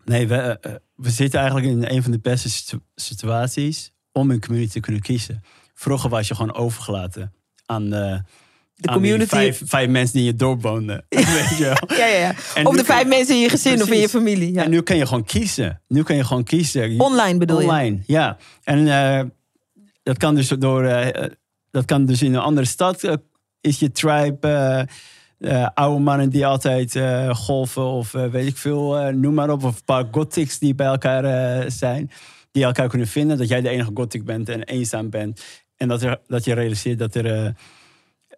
Nee, we, eh, eh, we zitten eigenlijk in een van de beste situ- situaties om een community te kunnen kiezen. Vroeger was je gewoon overgelaten aan, de community. vijf, vijf mensen die in je dorp woonden. Weet je wel? Ja, ja, ja. En Of de vijf mensen in je gezin of in je familie. Ja. En nu kan je gewoon kiezen. Nu kan je gewoon kiezen. Online bedoel je? Online, ja. En eh, dat kan dus door, eh, dat kan dus in een andere stad. eh, is je tribe eh, eh, oude mannen die altijd eh, golven of eh, weet ik veel, eh, noem maar op. Of een paar gothics die bij elkaar eh, zijn. Die elkaar kunnen vinden. Dat jij de enige gothic bent en eenzaam bent. En dat, er, dat je realiseert dat er eh,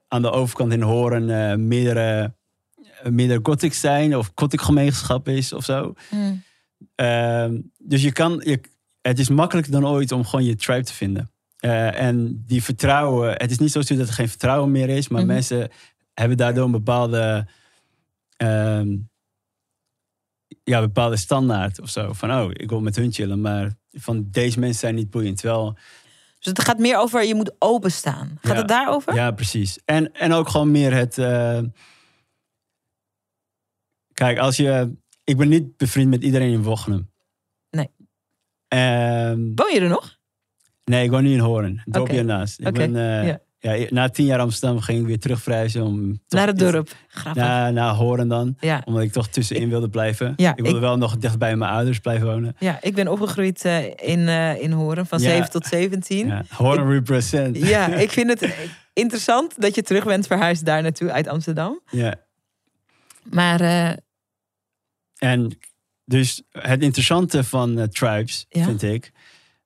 aan de overkant in Horen eh meerdere, eh, meerdere gothics zijn. Of gothic gemeenschap is of zo. Hmm. Ehm, dus je kan, je, het is makkelijker dan ooit om gewoon je tribe te vinden. En die vertrouwen, het is niet zo dat er geen vertrouwen meer is, maar Mhm. mensen hebben daardoor een bepaalde, ehm, ja, bepaalde standaard of zo. Van, oh, ik wil met hun chillen, maar van deze mensen zijn niet boeiend. Terwijl, Dus het gaat meer over je moet openstaan. Gaat Ja. het daarover? ja, precies. En, en ook gewoon meer het, eh, kijk, als je, ik ben niet bevriend met iedereen in Wochenum. Nee. Ehm, Woon je er nog? Nee, ik woon nu in. Het dorpje Oké. ernaast. Ik Oké, ben, ja. Ja. na tien jaar Amsterdam ging ik weer terugverhuizen. Om Naar het dorp. Grappig. Naar, naar Hoorn dan. Ja. Omdat ik toch tussenin wilde blijven. Ja, ik wilde ik- wel nog dicht bij mijn ouders blijven wonen. ja, ik ben opgegroeid eh, in, eh, in Horen van Ja. 7 tot 17. Ja. Ja, Hoorn represent. ik vind het interessant dat je terug bent verhuisd daar naartoe uit Amsterdam. Ja. Maar eh, En dus het interessante van tribes, Ja. vind ik...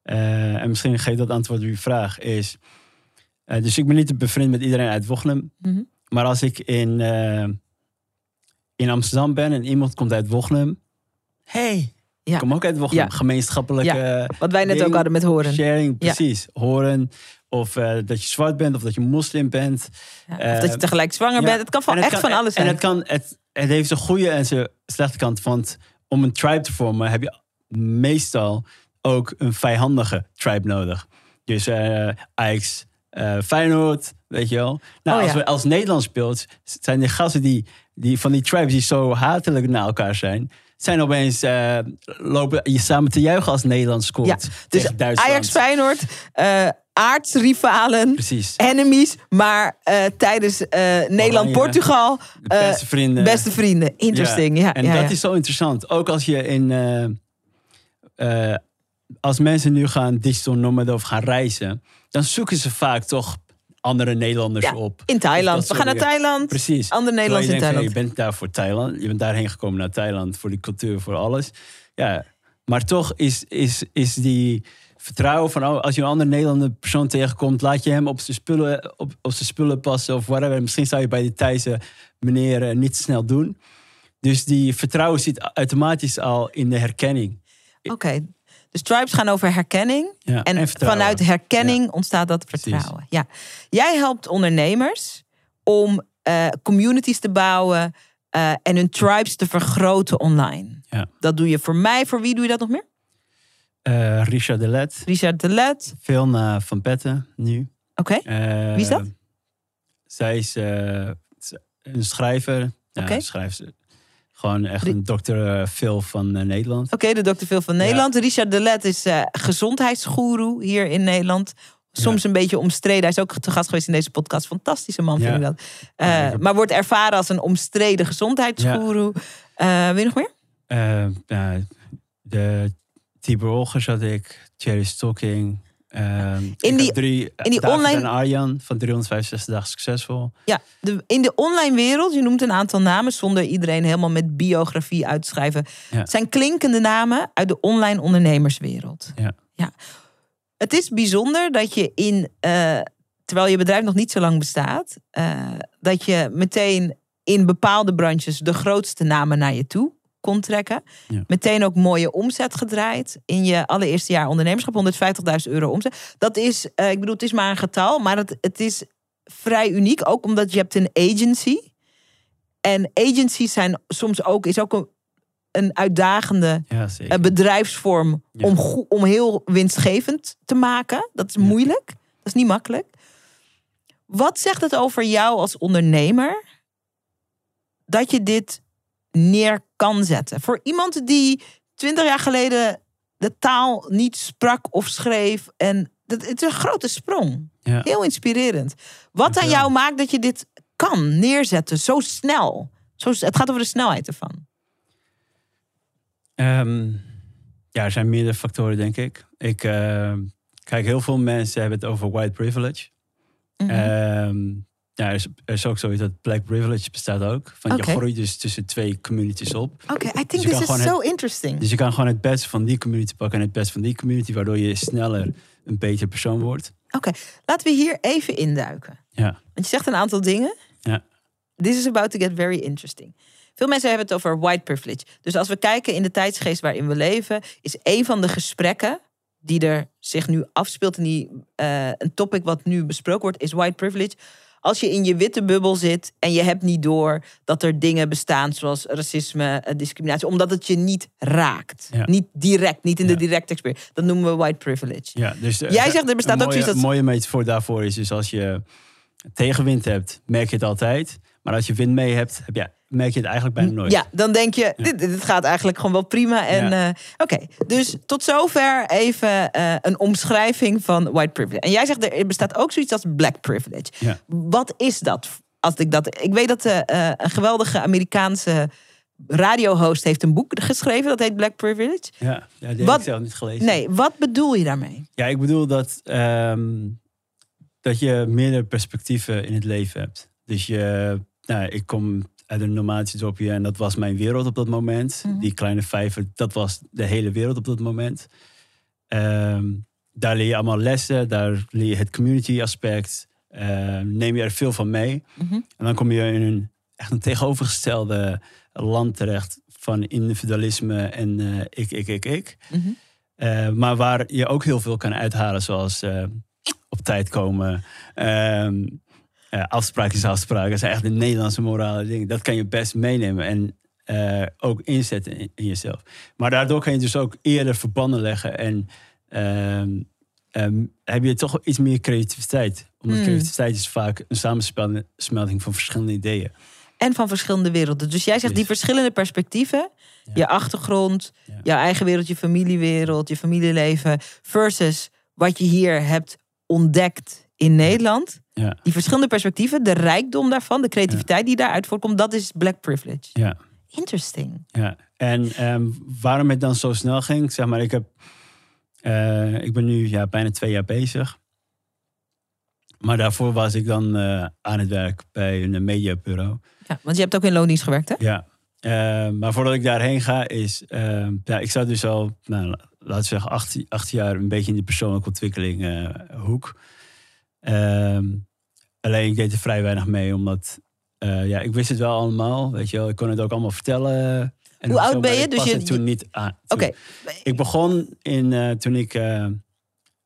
en misschien geeft dat antwoord op je vraag, is... eh, dus ik ben niet bevriend met iedereen uit Wochnum. mhm. Maar als ik in, eh, in Amsterdam ben en iemand komt uit Wochnum... hey, Ja. ik kom ook uit Wochnum. Ja. Gemeenschappelijke wat wij net ding, ook hadden met Horen. sharing, precies. Horen of eh, dat je zwart bent of dat je moslim bent. Of dat je tegelijk zwanger bent. Het kan van, En het echt kan- van alles En zijn. het, kan, het, het heeft zijn goede en zijn slechte kant. Want om een tribe te vormen heb je meestal ook een vijandige tribe nodig. Dus Ajax, eh, Feyenoord, weet je wel. Nou, Oh, als, we, als Nederland speelt, zijn de gasten die, die van die tribes die zo hatelijk naar elkaar zijn... zijn opeens eh, lopen je samen te juichen als Nederland scoort. Ja, Dus Duitsland. Ajax Feyenoord, eh, aardsrivalen, Precies. enemies, maar tijdens Nederland-Portugal De beste vrienden. beste vrienden. Interesting, ja. En ja, dat is zo interessant. Ook als je in. als mensen nu gaan digital nomad of gaan reizen, dan zoeken ze vaak toch andere Nederlanders Ja, op. In Thailand. We gaan naar. Thailand. Precies. Andere Nederlanders je in van, Thailand. Je bent daar voor Thailand. Je bent daarheen gekomen naar Thailand voor die cultuur, voor alles. Ja, maar toch is, is, is die vertrouwen van oh, als je een andere Nederlander persoon tegenkomt, laat je hem op zijn spullen, op, op zijn spullen passen of whatever. Misschien zou je bij die Thaise meneer eh, niet snel doen. Dus die vertrouwen zit automatisch al in de herkenning. Oké. Dus tribes gaan over herkenning. Ja, En, vanuit herkenning ontstaat dat Precies. vertrouwen. Ja. Jij helpt ondernemers om eh, communities te bouwen eh, en hun tribes te vergroten online. Ja. Dat doe je voor mij. Voor wie doe je dat nog meer? Eh, Richard Delet, Richard de Let. veel naar Van Petten nu. Oké. Wie is dat? Zij is een schrijver. Ja, Oké. schrijft. Gewoon echt een dokter Phil van eh, Nederland. Oké, de dokter Phil van Nederland. Richard de Let is eh gezondheidsgoeroe hier in Nederland. Soms een beetje omstreden. Hij is ook te gast geweest in deze podcast. Fantastische man, vind ik dat. Eh, Maar wordt ervaren als een omstreden gezondheidsgoeroe. Eh, wie nog meer? Eh, ja, de Tibor Olgers had ik. Thierry Stocking. Ehm, ik die- drie, in die David online- en Arjan van 365 dagen succesvol. Ja, de, in de online wereld, je noemt een aantal namen zonder iedereen helemaal met biografie uit te schrijven. Ja. Het zijn klinkende namen uit de online ondernemerswereld. Ja. ja. Het is bijzonder dat je in, eh, terwijl je bedrijf nog niet zo lang bestaat, eh, dat je meteen in bepaalde branches de grootste namen naar je toe kon trekken. Ja. Meteen ook mooie omzet gedraaid. In je allereerste jaar ondernemerschap, 150.000 euro omzet. Dat is, eh, ik bedoel, het is maar een getal, maar het, het is vrij uniek. Ook omdat je hebt een agency. En agencies zijn soms ook, is ook een, een uitdagende Ja, eh, bedrijfsvorm Ja. om, om heel winstgevend te maken. Dat is moeilijk. Dat is niet makkelijk. Wat zegt het over jou als ondernemer dat je dit neer kan zetten? Voor iemand die twintig jaar geleden de taal niet sprak of schreef. En dat, het is een grote sprong. ja. Heel inspirerend. Wat aan jou maakt dat je dit kan neerzetten zo snel? Zo, het gaat over de snelheid ervan. Ehm, ja, er zijn meerdere factoren, denk ik. Ik eh, kijk, heel veel mensen hebben het over white privilege. Mhm. Ehm, ja, er is, er is ook zoiets dat black privilege bestaat ook. Van. Je groeit dus tussen twee communities op. Oké, I think je this is gewoon so interesting. Dus je kan gewoon het beste van die community pakken en het beste van die community, waardoor je sneller een beter persoon wordt. Oké, laten we hier even induiken. Ja, Want je zegt een aantal dingen. ja, This is about to get very interesting. Veel mensen hebben het over white privilege. Dus als we kijken in de tijdsgeest waarin we leven, is een van de gesprekken die er zich nu afspeelt en die eh, een topic wat nu besproken wordt, is white privilege. Als je in je witte bubbel zit en je hebt niet door dat er dingen bestaan zoals racisme, eh, discriminatie, omdat het je niet raakt. Ja. Niet direct, niet in de directe experience. Dat noemen we white privilege. ja. Dus, eh, Jij zegt er bestaat een ook mooie, zoiets dat- Een mooie metafoor daarvoor is dus als je tegenwind hebt, merk je het altijd. Maar als je wind mee hebt, heb je, merk je het eigenlijk bijna nooit. Ja, dan denk je, dit, dit gaat eigenlijk gewoon wel prima. En Ja. eh, oké, dus tot zover even eh, een omschrijving van white privilege. En jij zegt er bestaat ook zoiets als black privilege. Ja. Wat is dat? Als ik dat, ik weet dat eh, een geweldige Amerikaanse radiohost heeft een boek geschreven dat heet Black Privilege. Ja, ja die heb ik zelf niet gelezen. Nee, wat bedoel je daarmee? Ja, ik bedoel dat, ehm, dat je meerdere perspectieven in het leven hebt. Dus je, nou, ik kom uit een nomadische dorpje en dat was mijn wereld op dat moment. Mhm. Die kleine vijver, dat was de hele wereld op dat moment. Ehm, daar leer je allemaal lessen, daar leer je het community aspect. Ehm, neem je er veel van mee. Mhm. En dan kom je in een echt een tegenovergestelde land terecht van individualisme en eh, ik, ik, ik, ik. Mhm. Eh, maar waar je ook heel veel kan uithalen, zoals eh, op tijd komen. ehm afspraak is afspraak. Dat zijn echt de Nederlandse morale dingen. Dat kan je best meenemen en eh, ook inzetten in, in jezelf. Maar daardoor kan je dus ook eerder verbanden leggen en ehm, ehm, heb je toch iets meer creativiteit. Omdat Hmm. creativiteit is vaak een samensmelting van verschillende ideeën. En van verschillende werelden. Dus jij zegt die verschillende perspectieven, Ja. je achtergrond, Ja. jouw eigen wereld, je familiewereld, je familieleven, versus wat je hier hebt ontdekt in Nederland. Ja. Die verschillende perspectieven, de rijkdom daarvan, de creativiteit die daaruit voortkomt, dat is black privilege. Ja. Interesting. Ja, en ehm, waarom het dan zo snel ging, zeg maar, ik heb, eh, ik ben nu ja, bijna twee jaar bezig. Maar daarvoor was ik dan eh, aan het werk bij een mediabureau. Ja, want je hebt ook in loondienst gewerkt, hè? Ja, Eh, maar voordat ik daarheen ga is, ehm, ja, ik zat dus al, nou, laten we zeggen, acht, acht jaar een beetje in de persoonlijke ontwikkeling hoek. Ehm, alleen ik deed er vrij weinig mee, omdat, eh, ja, ik wist het wel allemaal, weet je wel. Ik kon het ook allemaal vertellen. En Hoe oud ben je? ik Dus je- toen niet aan. Oké, Ik begon in, eh, toen ik, eh,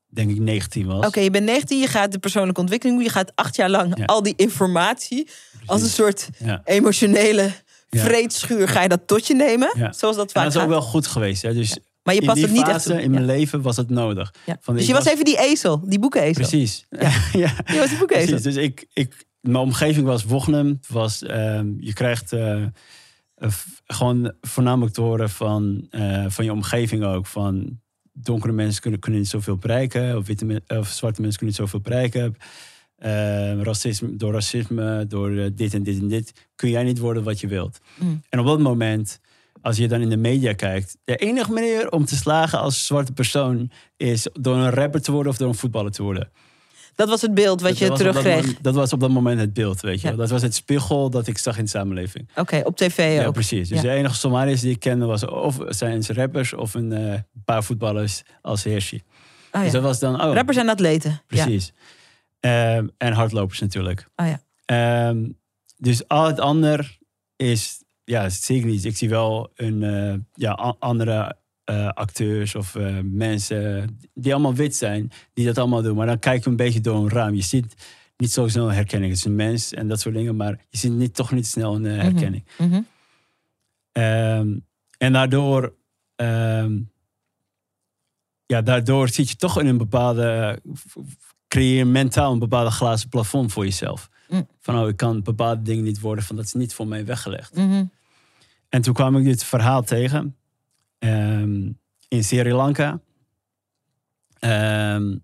denk ik, 19 was. Oké, je bent 19, je gaat de persoonlijke ontwikkeling. Je gaat acht jaar lang Ja. al die informatie als een soort Ja. emotionele vreedschuur ga je dat tot je nemen. Zoals dat En vaak dat is ook gaat. wel goed geweest. Hè? Dus Maar je in past het niet echt fase in mijn Ja. leven was het nodig. Ja. Van, Dus je was even die ezel, die boekenezel. Precies. Ja. ja. Je was die boekenezel. Precies. Dus ik, ik, mijn omgeving was Wochnum. Was, ehm, je krijgt eh, gewoon voornamelijk te horen van, eh, van je omgeving ook. Van donkere mensen kunnen, kunnen niet zoveel bereiken. Of, witte, men- of zwarte mensen kunnen niet zoveel bereiken. Eh, racisme, door racisme, door eh, dit en dit en dit. Kun jij niet worden wat je wilt. Mm. En op dat moment, als je dan in de media kijkt. De enige manier om te slagen als zwarte persoon... is door een rapper te worden of door een voetballer te worden. Dat was het beeld wat Dat je dat terugkreeg. moment- Dat was op dat moment het beeld, weet je Ja. Dat was het spiegel dat ik zag in de samenleving. Oké, op tv Ja, ook. precies. Dus Ja. de enige Somaliërs die ik kende was of zijn ze rappers of een eh, paar voetballers als Hershey. Oh, Dus dat was dan, oh, Rappers en atleten. Precies. Ehm, en hardlopers natuurlijk. Oh, ja. Ehm, dus al het ander is, ja, zeker niet. Ik zie wel een, eh, ja, andere eh, acteurs of eh, mensen die allemaal wit zijn, die dat allemaal doen. Maar dan kijk je een beetje door een raam. Je ziet niet zo snel een herkenning. Het is een mens en dat soort dingen, maar je ziet niet, toch niet snel een eh, herkenning. Mhm. Ehm, en daardoor, ehm, ja, daardoor zit je toch in een bepaalde, creëer mentaal een bepaalde glazen plafond voor jezelf. Mm. Van, oh, ik kan bepaalde dingen niet worden, van dat is niet voor mij weggelegd. Mhm. En toen kwam ik dit verhaal tegen ehm, in Sri Lanka. Ehm,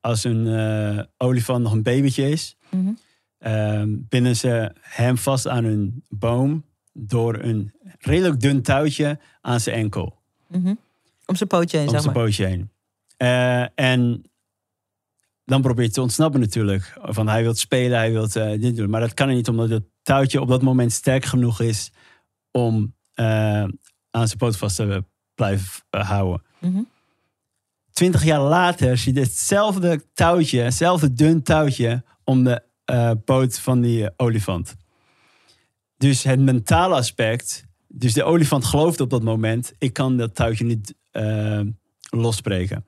als een eh, olifant nog een babytje is, Mhm. ehm, binden ze hem vast aan een boom door een redelijk dun touwtje aan zijn enkel, Mhm. Om zijn pootje heen, om zeg zijn maar. pootje heen. Eh, en dan probeert te ontsnappen natuurlijk. Van hij wil spelen, hij wil dit doen. Maar dat kan hij niet, omdat het touwtje op dat moment sterk genoeg is om eh, aan zijn poot vast te blijven eh, houden. Mhm. Twintig jaar later zie je hetzelfde touwtje, hetzelfde dun touwtje om de eh, poot van die eh, olifant. Dus het mentale aspect, dus de olifant gelooft op dat moment, ik kan dat touwtje niet eh, losbreken.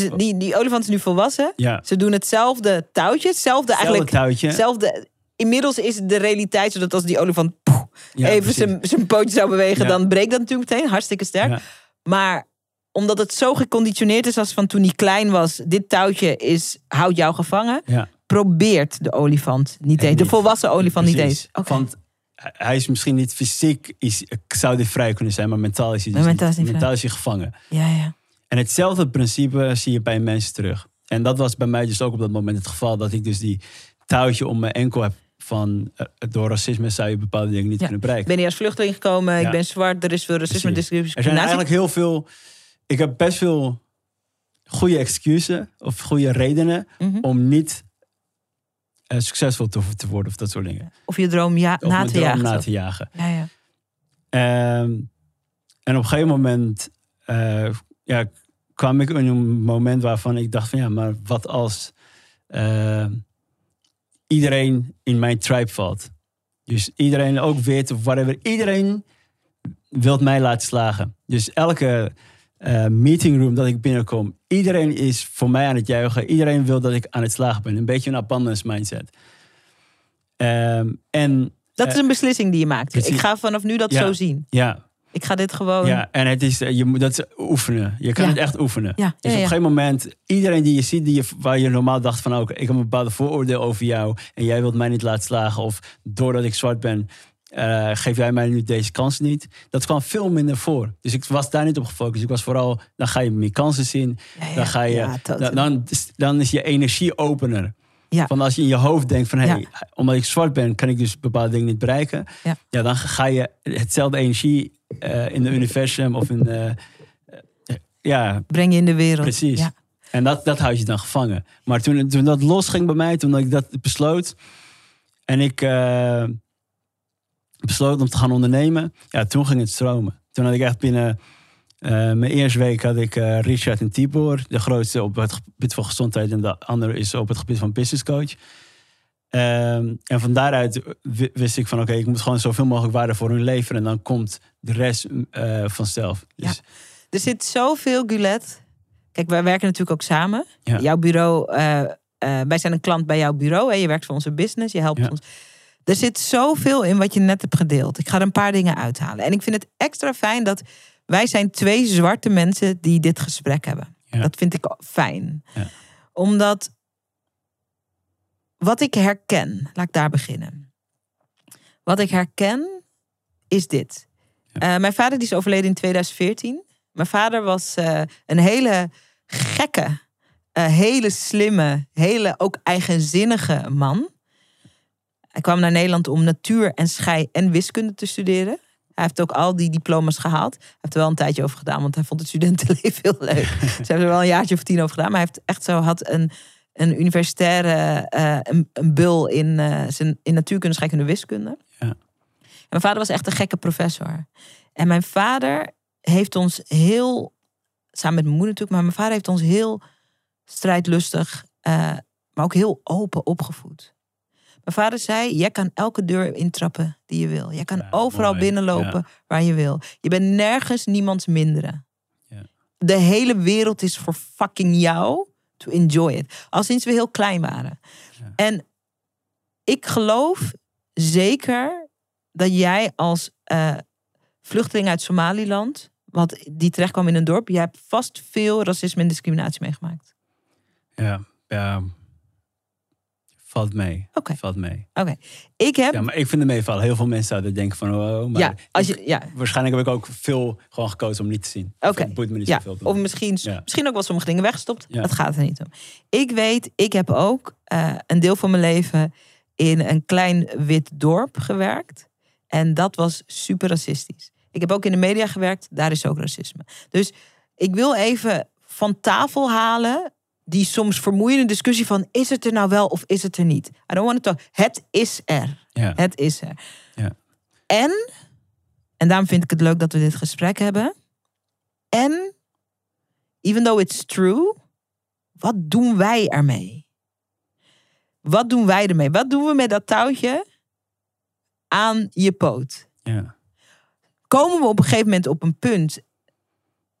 Dus die, die olifant is nu volwassen. Ja, Ze doen hetzelfde touwtje. Hetzelfde eigenlijk. touwtje. Hetzelfde. Inmiddels is de realiteit zodat als die olifant poeh, Ja, even zijn, zijn pootje zou bewegen, Ja. dan breekt dat natuurlijk meteen. Hartstikke sterk. Maar omdat het zo geconditioneerd is als van toen hij klein was, dit touwtje is, houdt jou gevangen, Ja, probeert de olifant niet eens. De volwassen olifant niet eens. Oké. Want hij is misschien niet fysiek, is, zou dit vrij kunnen zijn, maar mentaal is hij, dus mentaal is niet mentaal is hij gevangen. Ja, ja. En hetzelfde principe zie je bij mensen terug. En dat was bij mij dus ook op dat moment het geval. Dat ik dus die touwtje om mijn enkel heb van... eh, door racisme zou je bepaalde dingen niet Ja. kunnen Ik bereiken. ben hier als vluchteling gekomen, ik ben zwart, er is veel racisme, discriminatie. Er zijn eigenlijk heel veel... Ik heb best veel goede excuses of goede redenen... Mhm. om niet eh, succesvol te, te worden of dat soort dingen. Of je droom ja, Of na te droom jagen. na te jagen. Ja, ja. Ehm, en op een gegeven moment eh, ja, kwam ik in een moment waarvan ik dacht van ja, maar wat als eh, iedereen in mijn tribe valt? Dus iedereen ook weet of whatever, iedereen wil mij laten slagen. Dus elke eh meetingroom dat ik binnenkom, iedereen is voor mij aan het juichen. Iedereen wil dat ik aan het slagen ben. Een beetje een abundance mindset. Ehm, en Dat is een beslissing die je maakt. precies. Ik ga vanaf nu dat Ja. zo zien. ja, Ik ga dit gewoon. Ja, en het is, eh, je moet dat is oefenen. Je kan Ja. het echt oefenen. Ja, Dus op een gegeven moment, iedereen die je ziet, die je, waar je normaal dacht van, oké, ik heb een bepaalde vooroordeel over jou en jij wilt mij niet laten slagen, of doordat ik zwart ben, eh, geef jij mij nu deze kans niet? Dat kwam veel minder voor. Dus ik was daar niet op gefocust. Ik was vooral, dan ga je meer kansen zien. Ja, ja, Dan, ga je, ja, dan, dan is je energie opener. Ja. Van als je in je hoofd denkt van, hey, Ja. omdat ik zwart ben, kan ik dus bepaalde dingen niet bereiken. Ja. dan ga je hetzelfde energie eh, in het universum of in, eh, eh, ja, Breng je in de wereld. Precies. En dat, dat houdt je dan gevangen. Maar toen, toen dat losging bij mij, toen ik dat besloot. En ik besloot om te gaan ondernemen. Ja, toen ging het stromen. Toen had ik echt binnen eh, mijn eerste week had ik eh, Richard en Tibor. De grootste op het gebied van gezondheid. En de andere is op het gebied van business coach. Ehm, en van daaruit wi- wist ik van oké, ik moet gewoon zoveel mogelijk waarde voor hun leveren. En dan komt de rest eh, vanzelf. Dus, Er zit zoveel, Gulet. Kijk, wij werken natuurlijk ook samen. Ja. Jouw bureau, wij zijn een klant bij jouw bureau. Hè? Je werkt voor onze business, je helpt Ja. ons. Er zit zoveel in wat je net hebt gedeeld. Ik ga er een paar dingen uithalen. En ik vind het extra fijn dat wij zijn twee zwarte mensen die dit gesprek hebben. Ja. Dat vind ik Ja. fijn. Omdat wat ik herken, laat ik daar beginnen. Wat ik herken is dit. Eh, mijn vader die is overleden in 2014. Mijn vader was eh, een hele gekke, eh, hele slimme, hele ook eigenzinnige man. Hij kwam naar Nederland om natuur en schei en wiskunde te studeren. Hij heeft ook al die diploma's gehaald. Hij heeft er wel een tijdje over gedaan, want hij vond het studentenleven heel leuk. Ze hebben er wel een jaartje of tien over gedaan. Maar hij heeft echt zo had een, een universitaire eh, een, een bul in, eh, zijn, in natuurkunde, scheikunde, wiskunde. Ja. En mijn vader was echt een gekke professor. En mijn vader heeft ons heel, samen met mijn moeder natuurlijk, maar mijn vader heeft ons heel strijdlustig, eh, maar ook heel open opgevoed. Mijn vader zei: Jij kan elke deur intrappen die je wil. Jij kan Ja, overal mooi. binnenlopen waar je wil. Je bent nergens niemands mindere. Ja. De hele wereld is voor fucking jou to enjoy it. Al sinds we heel klein waren. En ik geloof zeker dat jij als eh, vluchteling uit Somaliland, wat die terecht kwam in een dorp, jij hebt vast veel racisme en discriminatie meegemaakt. Ja, ja. Valt mee. Oké. Valt mee. Ik heb, Ja, maar ik vind het meevallen. Heel veel mensen zouden denken van, oh, maar ja, als je, ja, waarschijnlijk heb ik ook veel gewoon gekozen om niet te zien. Oké. Boeit me niet Ja, zoveel. of misschien, Ja. misschien ook wel sommige dingen weggestopt. Ja. Dat gaat er niet om. Ik weet, ik heb ook eh, een deel van mijn leven in een klein wit dorp gewerkt. En dat was super racistisch. Ik heb ook in de media gewerkt, daar is ook racisme. Dus ik wil even van tafel halen die soms vermoeiende discussie van is het er nou wel of is het er niet? I don't want to talk. Het is er. Ja. Het is er. Ja. En, en daarom vind ik het leuk dat we dit gesprek hebben. En, even though it's true, wat doen wij ermee? Wat doen wij ermee? Wat doen we met dat touwtje aan je poot? Ja. Komen we op een gegeven moment op een punt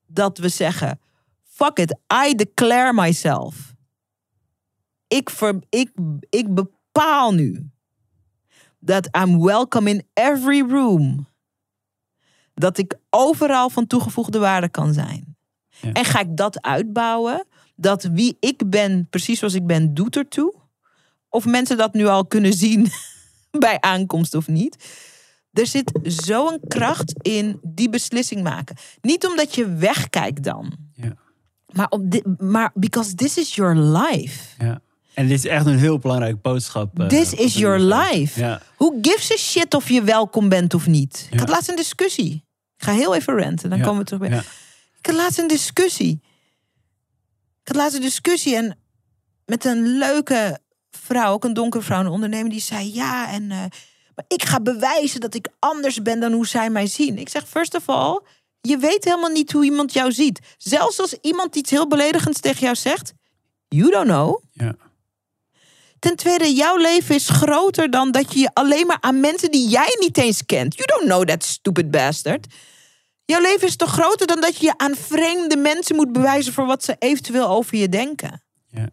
dat we zeggen: fuck it, I declare myself. Ik, ver, ik, ik bepaal nu dat I'm welcome in every room. Dat ik overal van toegevoegde waarde kan zijn. Ja. En ga ik dat uitbouwen? Dat wie ik ben, precies zoals ik ben, doet ertoe? Of mensen dat nu al kunnen zien bij aankomst of niet? Er zit zo'n kracht in die beslissing maken. Niet omdat je wegkijkt dan. Ja. Maar, op dit, maar because this is your life. ja. En dit is echt een heel belangrijk boodschap. eh, This is your life. Ja. Who gives a shit of je welkom bent of niet? Ik had laatst een discussie. Ik ga heel even ranten, dan Ja. komen we terug bij. Ja. Ik had laatst een discussie. Ik had laatst een discussie en met een leuke vrouw, ook een donkere vrouw, een ondernemer, die zei ja en eh, maar ik ga bewijzen dat ik anders ben dan hoe zij mij zien. Ik zeg first of all, je weet helemaal niet hoe iemand jou ziet. Zelfs als iemand iets heel beledigends tegen jou zegt, you don't know. Ja. Ten tweede, jouw leven is groter dan dat je je alleen maar aan mensen die jij niet eens kent. You don't know that stupid bastard. Jouw leven is toch groter dan dat je je aan vreemde mensen moet bewijzen voor wat ze eventueel over je denken. Ja.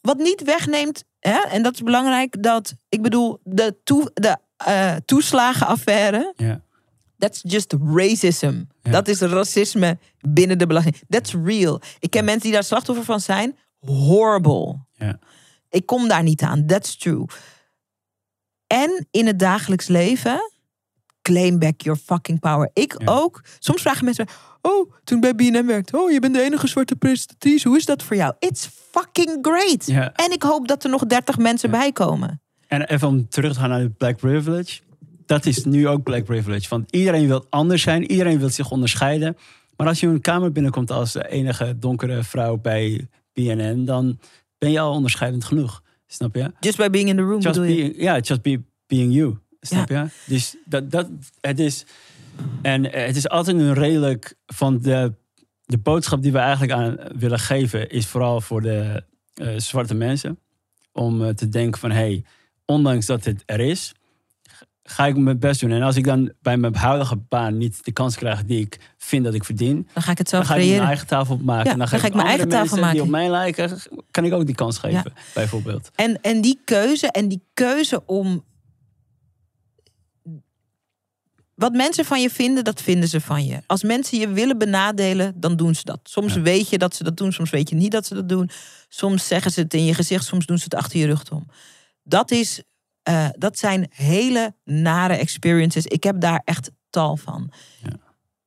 Wat niet wegneemt, hè, en dat is belangrijk, dat ik bedoel, de, toe, de eh, toeslagenaffaire, Ja. That's just racism. Ja. Dat is racisme binnen de belasting. That's real. Ik ken mensen die daar slachtoffer van zijn. Horrible. Ja. Ik kom daar niet aan. That's true. En in het dagelijks leven, claim back your fucking power. Ik Ja. ook. Soms vragen mensen, oh, toen ik bij BNM werkte, oh, je bent de enige zwarte presentatrice. Hoe is dat voor jou? It's fucking great. Ja. En ik hoop dat er nog 30 mensen bij komen. En even om terug te gaan naar de black privilege. Dat is nu ook black privilege. Want iedereen wil anders zijn. Iedereen wil zich onderscheiden. Maar als je in een kamer binnenkomt als de enige donkere vrouw bij BNN... dan ben je al onderscheidend genoeg. Snap je? Just by being in the room Just being, ja, just be, being you. Snap je? Dus dat, dat, het is... En het is altijd een redelijk van de, de boodschap die we eigenlijk aan willen geven... is vooral voor de eh, zwarte mensen. Om eh, te denken van... Hey, ondanks dat het er is, ga ik mijn best doen. En als ik dan bij mijn huidige baan niet de kans krijg die ik vind dat ik verdien, Dan ga ik het dan zelf ga ik mijn eigen tafel opmaken. Ja, en dan, dan ga ik mijn eigen tafel mensen die maken. op mij lijken, kan ik ook die kans geven, bijvoorbeeld. En, en die keuze, en die keuze om. Wat mensen van je vinden, dat vinden ze van je. Als mensen je willen benadelen, dan doen ze dat. Soms Ja. weet je dat ze dat doen, soms weet je niet dat ze dat doen. Soms zeggen ze het in je gezicht, soms doen ze het achter je rug om. Dat, is, eh, dat zijn hele nare experiences. Ik heb daar echt tal van. Ja.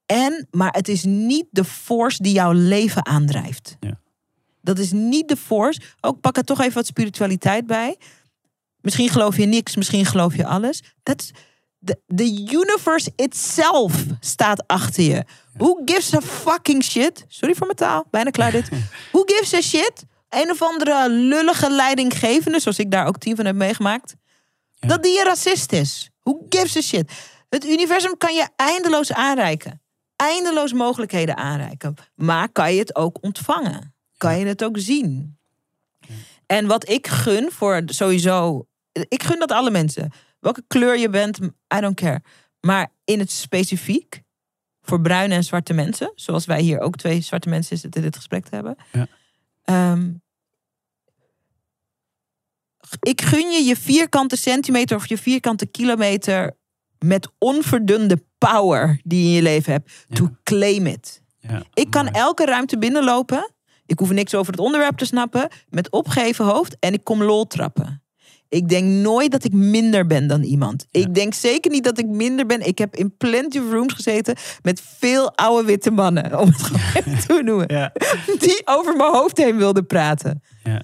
En, maar het is niet de force die jouw leven aandrijft. Ja. Dat is niet de force. Ook pak er toch even wat spiritualiteit bij. Misschien geloof je niks, misschien geloof je alles. Dat de, the universe itself staat achter je. Who gives a fucking shit? Sorry voor mijn taal, bijna klaar dit. Who gives a shit? Een of andere lullige leidinggevende, zoals ik daar ook tien van heb meegemaakt. Ja. Dat die een racist is. Who gives a shit? Het universum kan je eindeloos aanreiken. Eindeloos mogelijkheden aanreiken. Maar kan je het ook ontvangen? Kan je het ook zien? En wat ik gun voor sowieso. Ik gun dat alle mensen. Welke kleur je bent, I don't care. Maar in het specifiek. Voor bruine en zwarte mensen. Zoals wij hier ook twee zwarte mensen zitten dit gesprek te hebben. Ja. Ehm, ik gun je je vierkante centimeter of je vierkante kilometer. Met onverdunde power die je in je leven hebt. To claim it. Ja, Ik kan mooi. elke ruimte binnenlopen. Ik hoef niks over het onderwerp te snappen. Met opgeheven hoofd. En ik kom lol trappen. Ik denk nooit dat ik minder ben dan iemand. Ik denk zeker niet dat ik minder ben. Ik heb in plenty of rooms gezeten met veel oude witte mannen. Om het gewoon even te noemen. Ja, Die over mijn hoofd heen wilden praten. ja,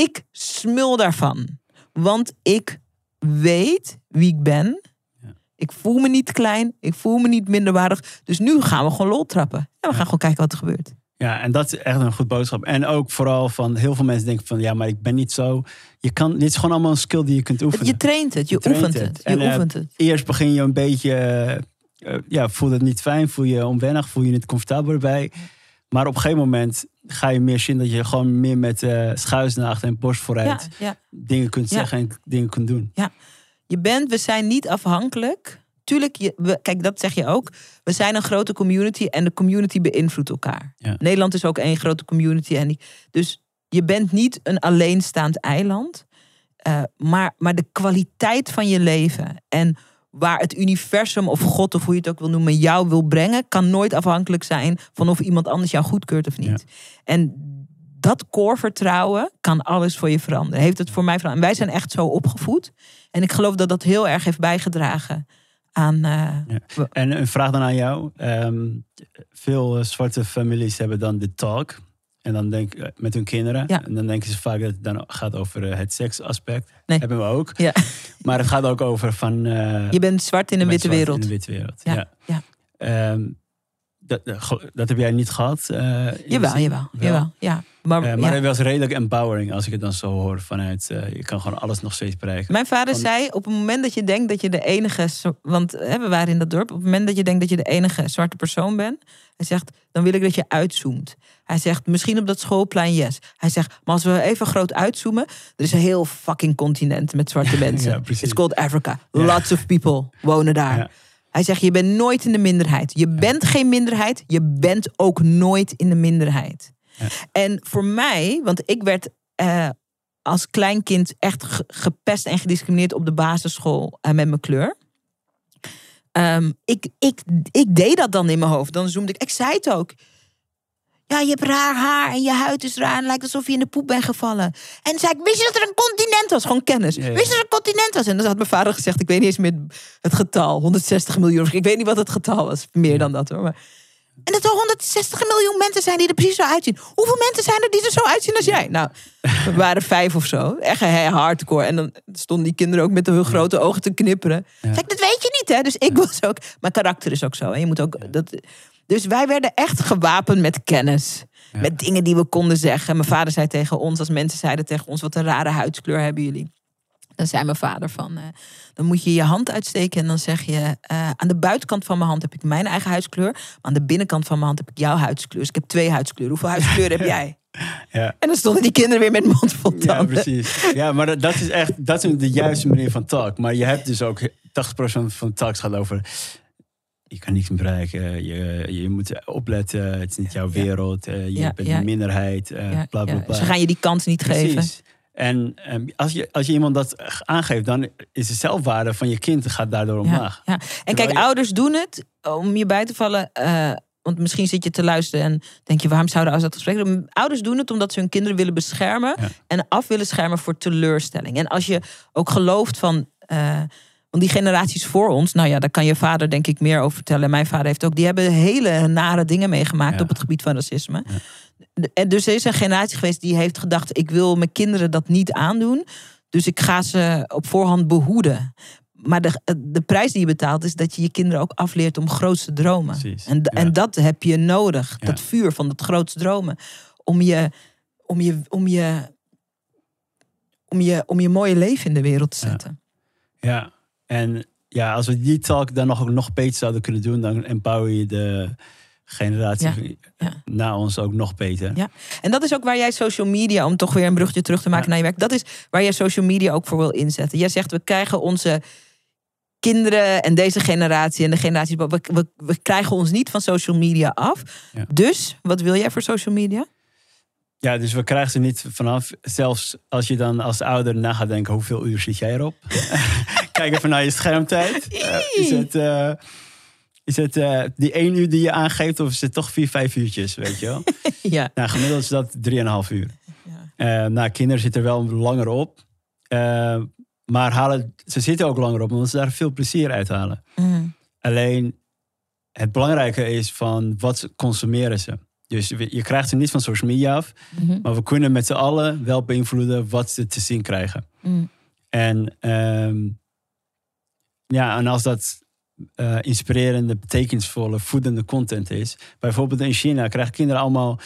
Ik smul daarvan. Want ik weet wie ik ben. Ja. Ik voel me niet klein. Ik voel me niet minderwaardig. Dus nu gaan we gewoon lol trappen. En we gaan gewoon kijken wat er gebeurt. ja, en dat is echt een goed boodschap. En ook vooral van heel veel mensen denken van ja, maar ik ben niet zo. Je kan, dit is gewoon allemaal een skill die je kunt oefenen. Je traint het. Je, Je traint oefent het. het. Je En, eh, oefent het. Eerst begin je een beetje, eh, ja, voel het niet fijn, voel je onwennig, voel je niet comfortabel erbij. Maar op een gegeven moment ga je meer zien dat je gewoon meer met eh schuisnaagd en borst vooruit Ja, ja. dingen kunt Ja. zeggen en dingen kunt doen. Je bent, we zijn niet afhankelijk. Tuurlijk, je, we, kijk, dat zeg je ook. We zijn een grote community en de community beïnvloedt elkaar. Ja. Nederland is ook één grote community. En die, dus je bent niet een alleenstaand eiland. Eh, maar, maar de kwaliteit van je leven en waar het universum of God of hoe je het ook wil noemen, jou wil brengen, kan nooit afhankelijk zijn van of iemand anders jou goedkeurt of niet. En dat core vertrouwen kan alles voor je veranderen. Heeft het voor mij veranderd. En wij zijn echt zo opgevoed. En ik geloof dat dat heel erg heeft bijgedragen aan. eh, En een vraag dan aan jou. Ehm, veel eh, zwarte families hebben dan de talk. En dan denk eh, met hun kinderen. Ja. En dan denken ze vaak dat het dan gaat over eh, het seksaspect. Nee. Hebben we ook. Ja. Maar het gaat ook over van. eh, Je bent zwart in een witte wereld. In een witte wereld. Ja, Ja. ja. Ehm, dat, dat heb jij niet gehad? eh, die Jawel, zin? jawel, Wel. jawel. Ja. Maar, maar het was redelijk empowering als ik het dan zo hoor vanuit. je kan gewoon alles nog steeds bereiken. Mijn vader Van- zei: op het moment dat je denkt dat je de enige. Want hè, we waren in dat dorp. Op het moment dat je denkt dat je de enige zwarte persoon bent. Hij zegt: dan wil ik dat je uitzoomt. Hij zegt: misschien op dat schoolplein, yes. Hij zegt: maar als we even groot uitzoomen. Er is een heel fucking continent met zwarte mensen. ja. It's called Africa. Ja. Lots of people wonen daar. Ja. Hij zegt: je bent nooit in de minderheid. Je bent geen minderheid. Je bent ook nooit in de minderheid. En voor mij, want ik werd eh, als kleinkind echt ge- gepest en gediscrimineerd op de basisschool eh, met mijn kleur. Ehm, ik, ik, ik deed dat dan in mijn hoofd. Dan zoomde ik. Ik zei het ook. Ja, je hebt raar haar en je huid is raar en lijkt alsof je in de poep bent gevallen. En zei ik, wist je dat er een continent was? Gewoon kennis. Ja, ja. Wist je dat er een continent was? En dan had mijn vader gezegd, ik weet niet eens meer het getal. 160 miljoen. Ik weet niet wat het getal was. Meer dan dat hoor. Maar... En dat er 160 miljoen mensen zijn die er precies zo uitzien. Hoeveel mensen zijn er die er zo uitzien als jij? Nou, we waren vijf of zo. Echt hardcore. En dan stonden die kinderen ook met hun grote ogen te knipperen. Zeg dat weet je niet hè. Dus ik was ook... Mijn karakter is ook zo. En je moet ook... Dat... Dus wij werden echt gewapend met kennis. Met dingen die we konden zeggen. Mijn vader zei tegen ons, als mensen zeiden tegen ons... wat een rare huidskleur hebben jullie. Dan zei mijn vader van... eh, dan moet je je hand uitsteken en dan zeg je... eh, aan de buitenkant van mijn hand heb ik mijn eigen huidskleur. Maar aan de binnenkant van mijn hand heb ik jouw huidskleur. Dus ik heb twee huidskleuren. Hoeveel huidskleuren heb jij? Ja. En dan stonden die kinderen weer met mond vol Ja, tanden. precies. Ja, maar dat, dat is echt dat is de juiste manier van talk. Maar je hebt dus ook 80% van de talks gaat over. Je kan niks meer bereiken. Je, je moet opletten. Het is niet jouw wereld. eh, je Ja, bent ja. een minderheid. Ja, bla bla ja. bla. Ze gaan je die kans niet geven. En ehm, als, je, als je iemand dat aangeeft, dan is de zelfwaarde van je kind gaat daardoor omlaag. En Terwijl kijk, je- ouders doen het om je bij te vallen. eh, want misschien zit je te luisteren en denk je, waarom zouden ouders dat gesprek doen? Ouders doen het omdat ze hun kinderen willen beschermen en af willen schermen voor teleurstelling. En als je ook gelooft van. Want die generaties voor ons, nou ja, daar kan je vader denk ik meer over vertellen. En mijn vader heeft ook, die hebben hele nare dingen meegemaakt Ja. op het gebied van racisme. En dus er is een generatie geweest die heeft gedacht, ik wil mijn kinderen dat niet aandoen. Dus ik ga ze op voorhand behoeden. Maar de, de prijs die je betaalt is dat je je kinderen ook afleert om grootste dromen. Precies, En, ja. en dat heb je nodig. Dat vuur van dat grootste dromen. Om je, om je, om je, om je, om je mooie leven in de wereld te zetten. Ja, en ja, als we die talk dan nog, nog beter zouden kunnen doen, dan empower je de generatie ja. na ons ook nog beter. Ja. En dat is ook waar jij social media, om toch weer een bruggetje terug te maken naar je werk, dat is waar jij social media ook voor wil inzetten. Jij zegt, we krijgen onze kinderen en deze generatie en de generaties, we, we, we krijgen ons niet van social media af. Ja. Dus, wat wil jij voor social media? Ja, dus we krijgen ze niet vanaf. Zelfs als je dan als ouder na gaat denken, hoeveel uur zit jij erop? Kijk even naar je schermtijd. Eh, is het, eh, is het eh, die één uur die je aangeeft of is het toch vier, vijf uurtjes, weet je wel? Ja. nou, gemiddeld is dat drieënhalf uur. Ja. Nou, kinderen zitten er wel langer op. Maar halen, ze zitten ook langer op, omdat ze daar veel plezier uit halen. Mm. Alleen het belangrijke is van wat consumeren ze. Dus je krijgt ze niet van social media af. Mhm. Maar we kunnen met z'n allen wel beïnvloeden wat ze te zien krijgen. Mm. En, ehm, ja, en als dat eh, inspirerende, betekenisvolle, voedende content is. Bijvoorbeeld in China krijgen kinderen allemaal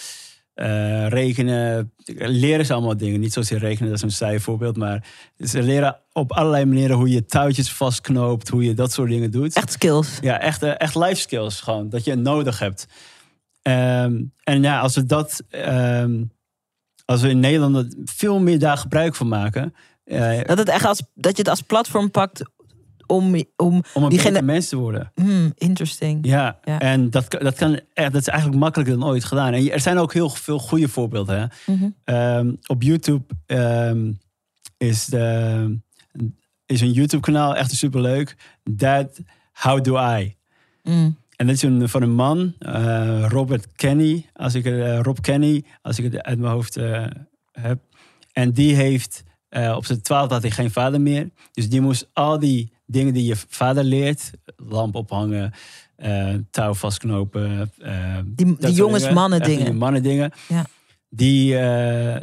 eh, rekenen. Leren ze allemaal dingen. Niet zozeer rekenen, dat is een saai voorbeeld. Maar ze leren op allerlei manieren hoe je touwtjes vastknoopt. Hoe je dat soort dingen doet. Echt skills. Ja, echt, eh, echt life skills gewoon. Dat je nodig hebt. Ehm, en ja, als we dat... ehm, als we in Nederland er veel meer daar gebruik van maken... eh, Dat, het echt als, dat je het als platform pakt om, om om een die beter gene- mens te worden. Hmm, interesting. Ja, Ja. en dat, dat, kan, dat is eigenlijk makkelijker dan ooit gedaan. En er zijn ook heel veel goede voorbeelden. Hè? Mhm. Ehm, op YouTube is, de, is een YouTube-kanaal echt superleuk. That How Do I? Mm. En dat is een, van een man, eh, Robert Kenny, als ik eh, Rob Kenny, als ik het uit mijn hoofd eh, heb. En die heeft, op zijn twaalf had hij geen vader meer. Dus die moest al die dingen die je vader leert, lamp ophangen, touw vastknopen. Die, die soort jongens dingen. die dingen. mannen dingen. Ja. Die,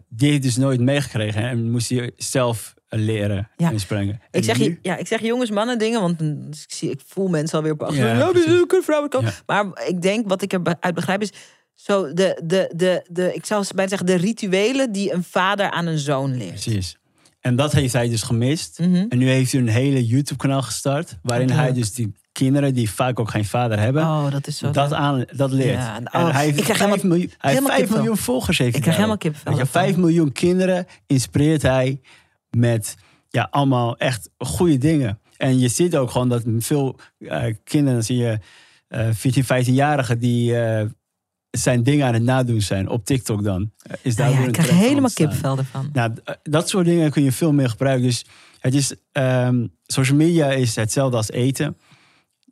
die heeft dus nooit meegekregen en moest hij zelf leren Ja. en springen. Ik zeg, nu- je, ja, ik zeg jongens, mannen dingen, want ik, zie, ik voel mensen alweer op achter. Ja, Ja, precies. een vrouw. Ja. Maar ik denk, wat ik eruit begrijp is, zo de, de, de, de, ik zou bijna zeggen, de rituelen die een vader aan een zoon leert. Precies. En dat heeft hij dus gemist. Mhm. En nu heeft hij een hele YouTube-kanaal gestart. Waarin hij leuk. dus die kinderen die vaak ook geen vader hebben. Oh, dat is zo. dat, leuk. aan, dat leert. Ja, en- en oh, hij heeft ik krijg 5 helemaal- miljoen, hij heeft helemaal 5 kippenvel. miljoen volgers. Heeft Ik krijg helemaal kippenvel Weet je, ervan. 5 miljoen kinderen inspireert hij met ja, allemaal echt goede dingen. En je ziet ook gewoon dat veel eh, kinderen, dan zie je eh 14, 15-jarigen die eh, zijn dingen aan het nadoen zijn op TikTok dan. Eh, Is daar Nou ja, ik krijg van helemaal ontstaan. kipvel ervan. Nou, dat soort dingen kun je veel meer gebruiken. Dus het is, ehm, social media is hetzelfde als eten.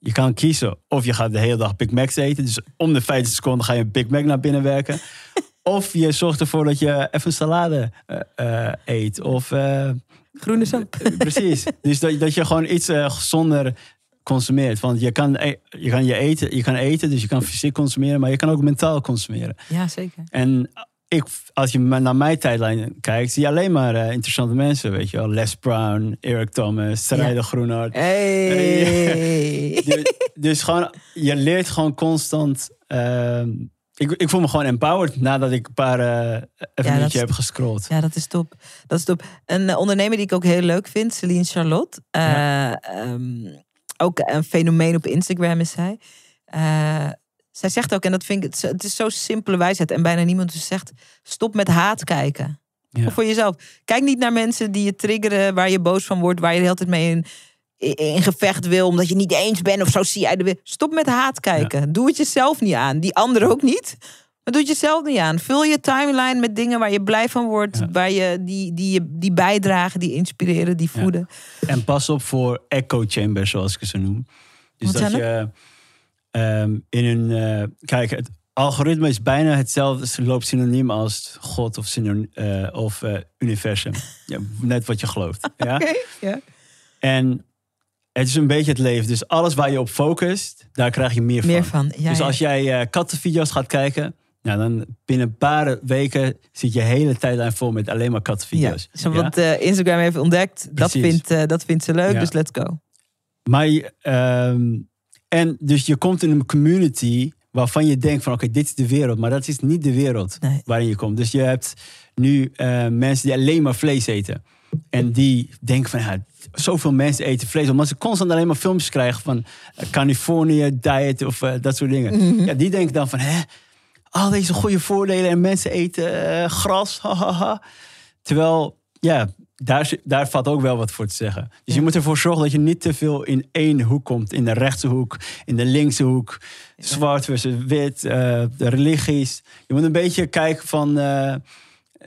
je kan kiezen of je gaat de hele dag Big Macs eten. Dus om de 50 seconden ga je een Big Mac naar binnen werken. Of je zorgt ervoor dat je even een salade eh, eh, eet. Of, eh, Groene sap. precies. dus dat, dat je gewoon iets gezonder consumeert. Want je kan, e- je kan je eten, je kan eten, dus je kan fysiek consumeren, maar je kan ook mentaal consumeren. Ja, zeker. En ik, als je naar mijn tijdlijn kijkt, zie je alleen maar interessante mensen, weet je wel. Les Brown, Eric Thomas, Sarayda Ja. Groenhart. Hey. Dus, dus gewoon, je leert gewoon constant. ehm, ik, ik voel me gewoon empowered nadat ik een paar even minuutje heb gescrolld. Ja, dat is top. Dat is top. Een eh, ondernemer die ik ook heel leuk vind, Celine Charlotte. Eh, ehm, ook een fenomeen op Instagram is zij. Eh, zij zegt ook, en dat vind ik, het, is zo simpele wijsheid. En bijna niemand dus zegt, stop met haat kijken. Ja. Of voor jezelf. Kijk niet naar mensen die je triggeren, waar je boos van wordt, waar je de hele tijd mee in, in, gevecht wil, omdat je niet eens bent of zo zie jij de weer. Stop met haat kijken. Doe het jezelf niet aan. Die anderen ook niet. Maar doe het jezelf niet aan. Vul je timeline met dingen waar je blij van wordt, Ja. waar je die, die, je- die bijdragen, die inspireren, die Ja. voeden. En pas op voor echo chambers, zoals ik ze noem. Dus Wat dat je ehm, in een. eh, kijk, het algoritme is bijna hetzelfde. Het loopt synoniem als God of, synoniem, eh, of eh, universum. ja, net wat je gelooft. Ja. En het is een beetje het leven. Dus alles waar je op focust, daar krijg je meer, Meer van. van. Ja, dus ja. als jij eh, kattenvideo's gaat kijken, nou, dan binnen een paar weken zit je hele tijdlijn vol met alleen maar Ja, kattenvideo's. zo Ja? wat eh, Instagram heeft ontdekt, dat vindt, eh, dat vindt ze leuk, Ja. dus let's go. Maar je, ehm, en dus je komt in een community waarvan je denkt van oké, dit is de wereld. Maar dat is niet de wereld Nee. waarin je komt. Dus je hebt nu mensen die alleen maar vlees eten. En die denken van ja, zoveel mensen eten vlees. Omdat ze constant alleen maar filmpjes krijgen van eh, Californië diet of eh, dat soort dingen. Ja, die denken dan van hè, al deze goede voordelen en mensen eten eh, gras. hahaha. Terwijl ja, daar, daar valt ook wel wat voor te zeggen. Dus Ja. je moet ervoor zorgen dat je niet te veel in één hoek komt. In de rechtse hoek, in de linkse hoek. Zwart versus wit, de religies. Je moet een beetje kijken van...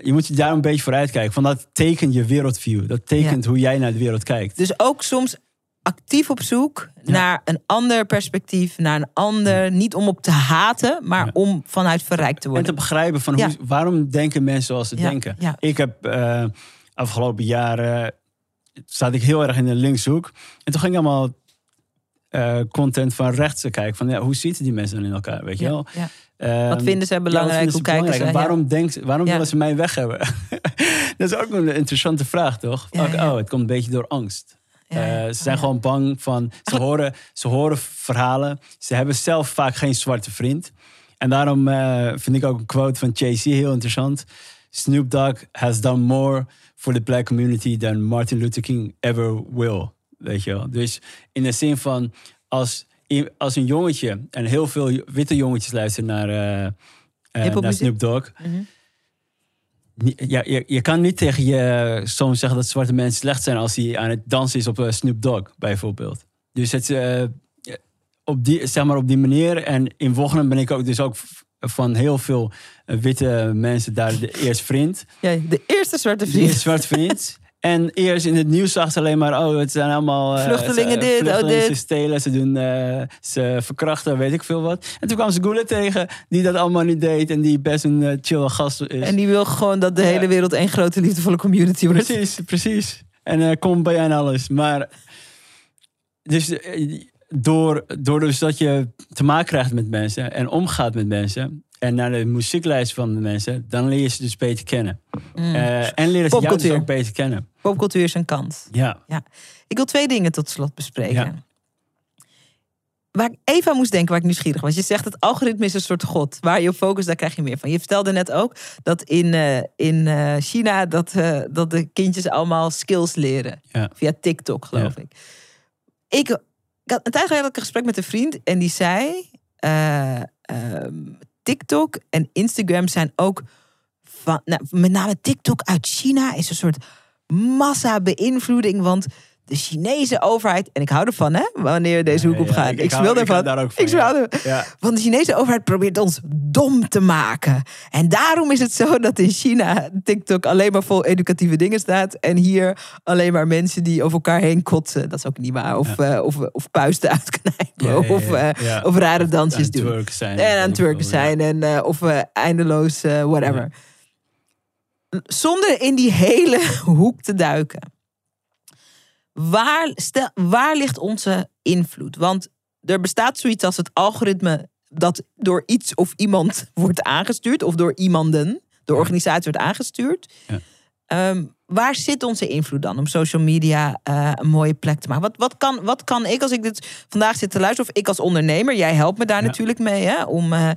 je moet je daar een beetje voor uitkijken. Van dat tekent je wereldview. Dat tekent hoe jij naar de wereld kijkt. Dus ook soms actief op zoek naar een ander perspectief, naar een ander. Niet om op te haten, maar om vanuit verrijkt te En te worden. begrijpen van hoe, waarom denken mensen zoals ze denken. Ik heb eh, afgelopen jaren zat ik heel erg in de linkshoek. En toen ging ik allemaal eh, content van rechts te kijken. Van ja, hoe zitten die mensen dan in elkaar, weet je Ja, wel? Ja. Ehm, Wat vinden zij belangrijk? ja, Hoe kijken belangrijk? ze? En waarom, denkt, waarom Ja. willen ze mij weg hebben? dat is ook een interessante vraag, toch? Ja, Ook, ja. Oh, het komt een beetje door angst. Ja, ja. Eh, ze zijn Oh, ja. gewoon bang van. Ze horen, ze horen verhalen. Ze hebben zelf vaak geen zwarte vriend. En daarom eh, vind ik ook een quote van Jay-Z heel interessant. Snoop Dogg has done more for the black community than Martin Luther King ever will. Weet je wel. Dus in de zin van als, als een jongetje en heel veel witte jongetjes luisteren naar, eh, eh, naar? Snoop Dogg. Mhm. Ja, je, je kan niet tegen je zoon zeggen dat zwarte mensen slecht zijn als hij aan het dansen is op eh, Snoop Dogg, bijvoorbeeld. Dus het, op, die, zeg maar op die manier. En in Wochenen ben ik ook dus ook van heel veel witte mensen daar de eerste vriend. Ja, de eerste zwarte De vriend. eerste zwarte vriend. En eerst in het nieuws zag ze alleen maar, oh, het zijn allemaal... eh, Vluchtelingen ze- dit, oh, dit. Ze stelen, ze doen, eh, ze verkrachten, weet ik veel wat. En toen kwam ze Gula tegen, die dat allemaal niet deed. En die best een eh, chille gast is. En die wil gewoon dat de Ja. hele wereld één grote liefdevolle community wordt. Precies, precies. En eh kom bij en alles. Maar dus eh, door, door dus dat je te maken krijgt met mensen en omgaat met mensen en naar de muzieklijst van de mensen, dan leer je ze dus beter kennen. Mm. Eh, en leren ze jou dus ook beter kennen. Popcultuur is een kans. Ja, Ik wil twee dingen tot slot bespreken. Ja. Waar ik even aan moest denken, waar ik nieuwsgierig was. Je zegt het algoritme is een soort god. Waar je op focust, daar krijg je meer van. Je vertelde net ook dat in, eh, in eh, China dat, dat de kindjes allemaal skills leren. Ja. Via TikTok, geloof ik. ik. Ik had een tijd geleden had ik een gesprek met een vriend en die zei... TikTok en Instagram zijn ook van... Nou, met name TikTok uit China is een soort massa beïnvloeding. Want de Chinese overheid, en ik hou ervan hè, wanneer deze hoek op ja, gaan. ik- Ik, ik hou- wil ervan. daar ook van, Ik ja. Ja. Want de Chinese overheid probeert ons dom te maken. En daarom is het zo dat in China TikTok alleen maar vol educatieve dingen staat. En hier alleen maar mensen die over elkaar heen kotsen. Dat is ook niet waar. Of, eh, of, of puisten uitknijpen. Of, eh, of rare Aan dansjes doen. twerken zijn. En aan het Weet ik twerken veel, ja. zijn. En, of eh, eindeloos whatever. Zonder in die hele hoek te duiken. Waar, stel, waar ligt onze invloed? Want er bestaat zoiets als het algoritme dat door iets of iemand wordt aangestuurd. Of door iemanden, door organisatie wordt aangestuurd. Ja. Ehm, waar zit onze invloed dan om social media eh, een mooie plek te maken? Wat, wat, kan, wat kan ik als ik dit vandaag zit te luisteren, of ik als ondernemer, jij helpt me daar Ja. natuurlijk mee, hè, om eh,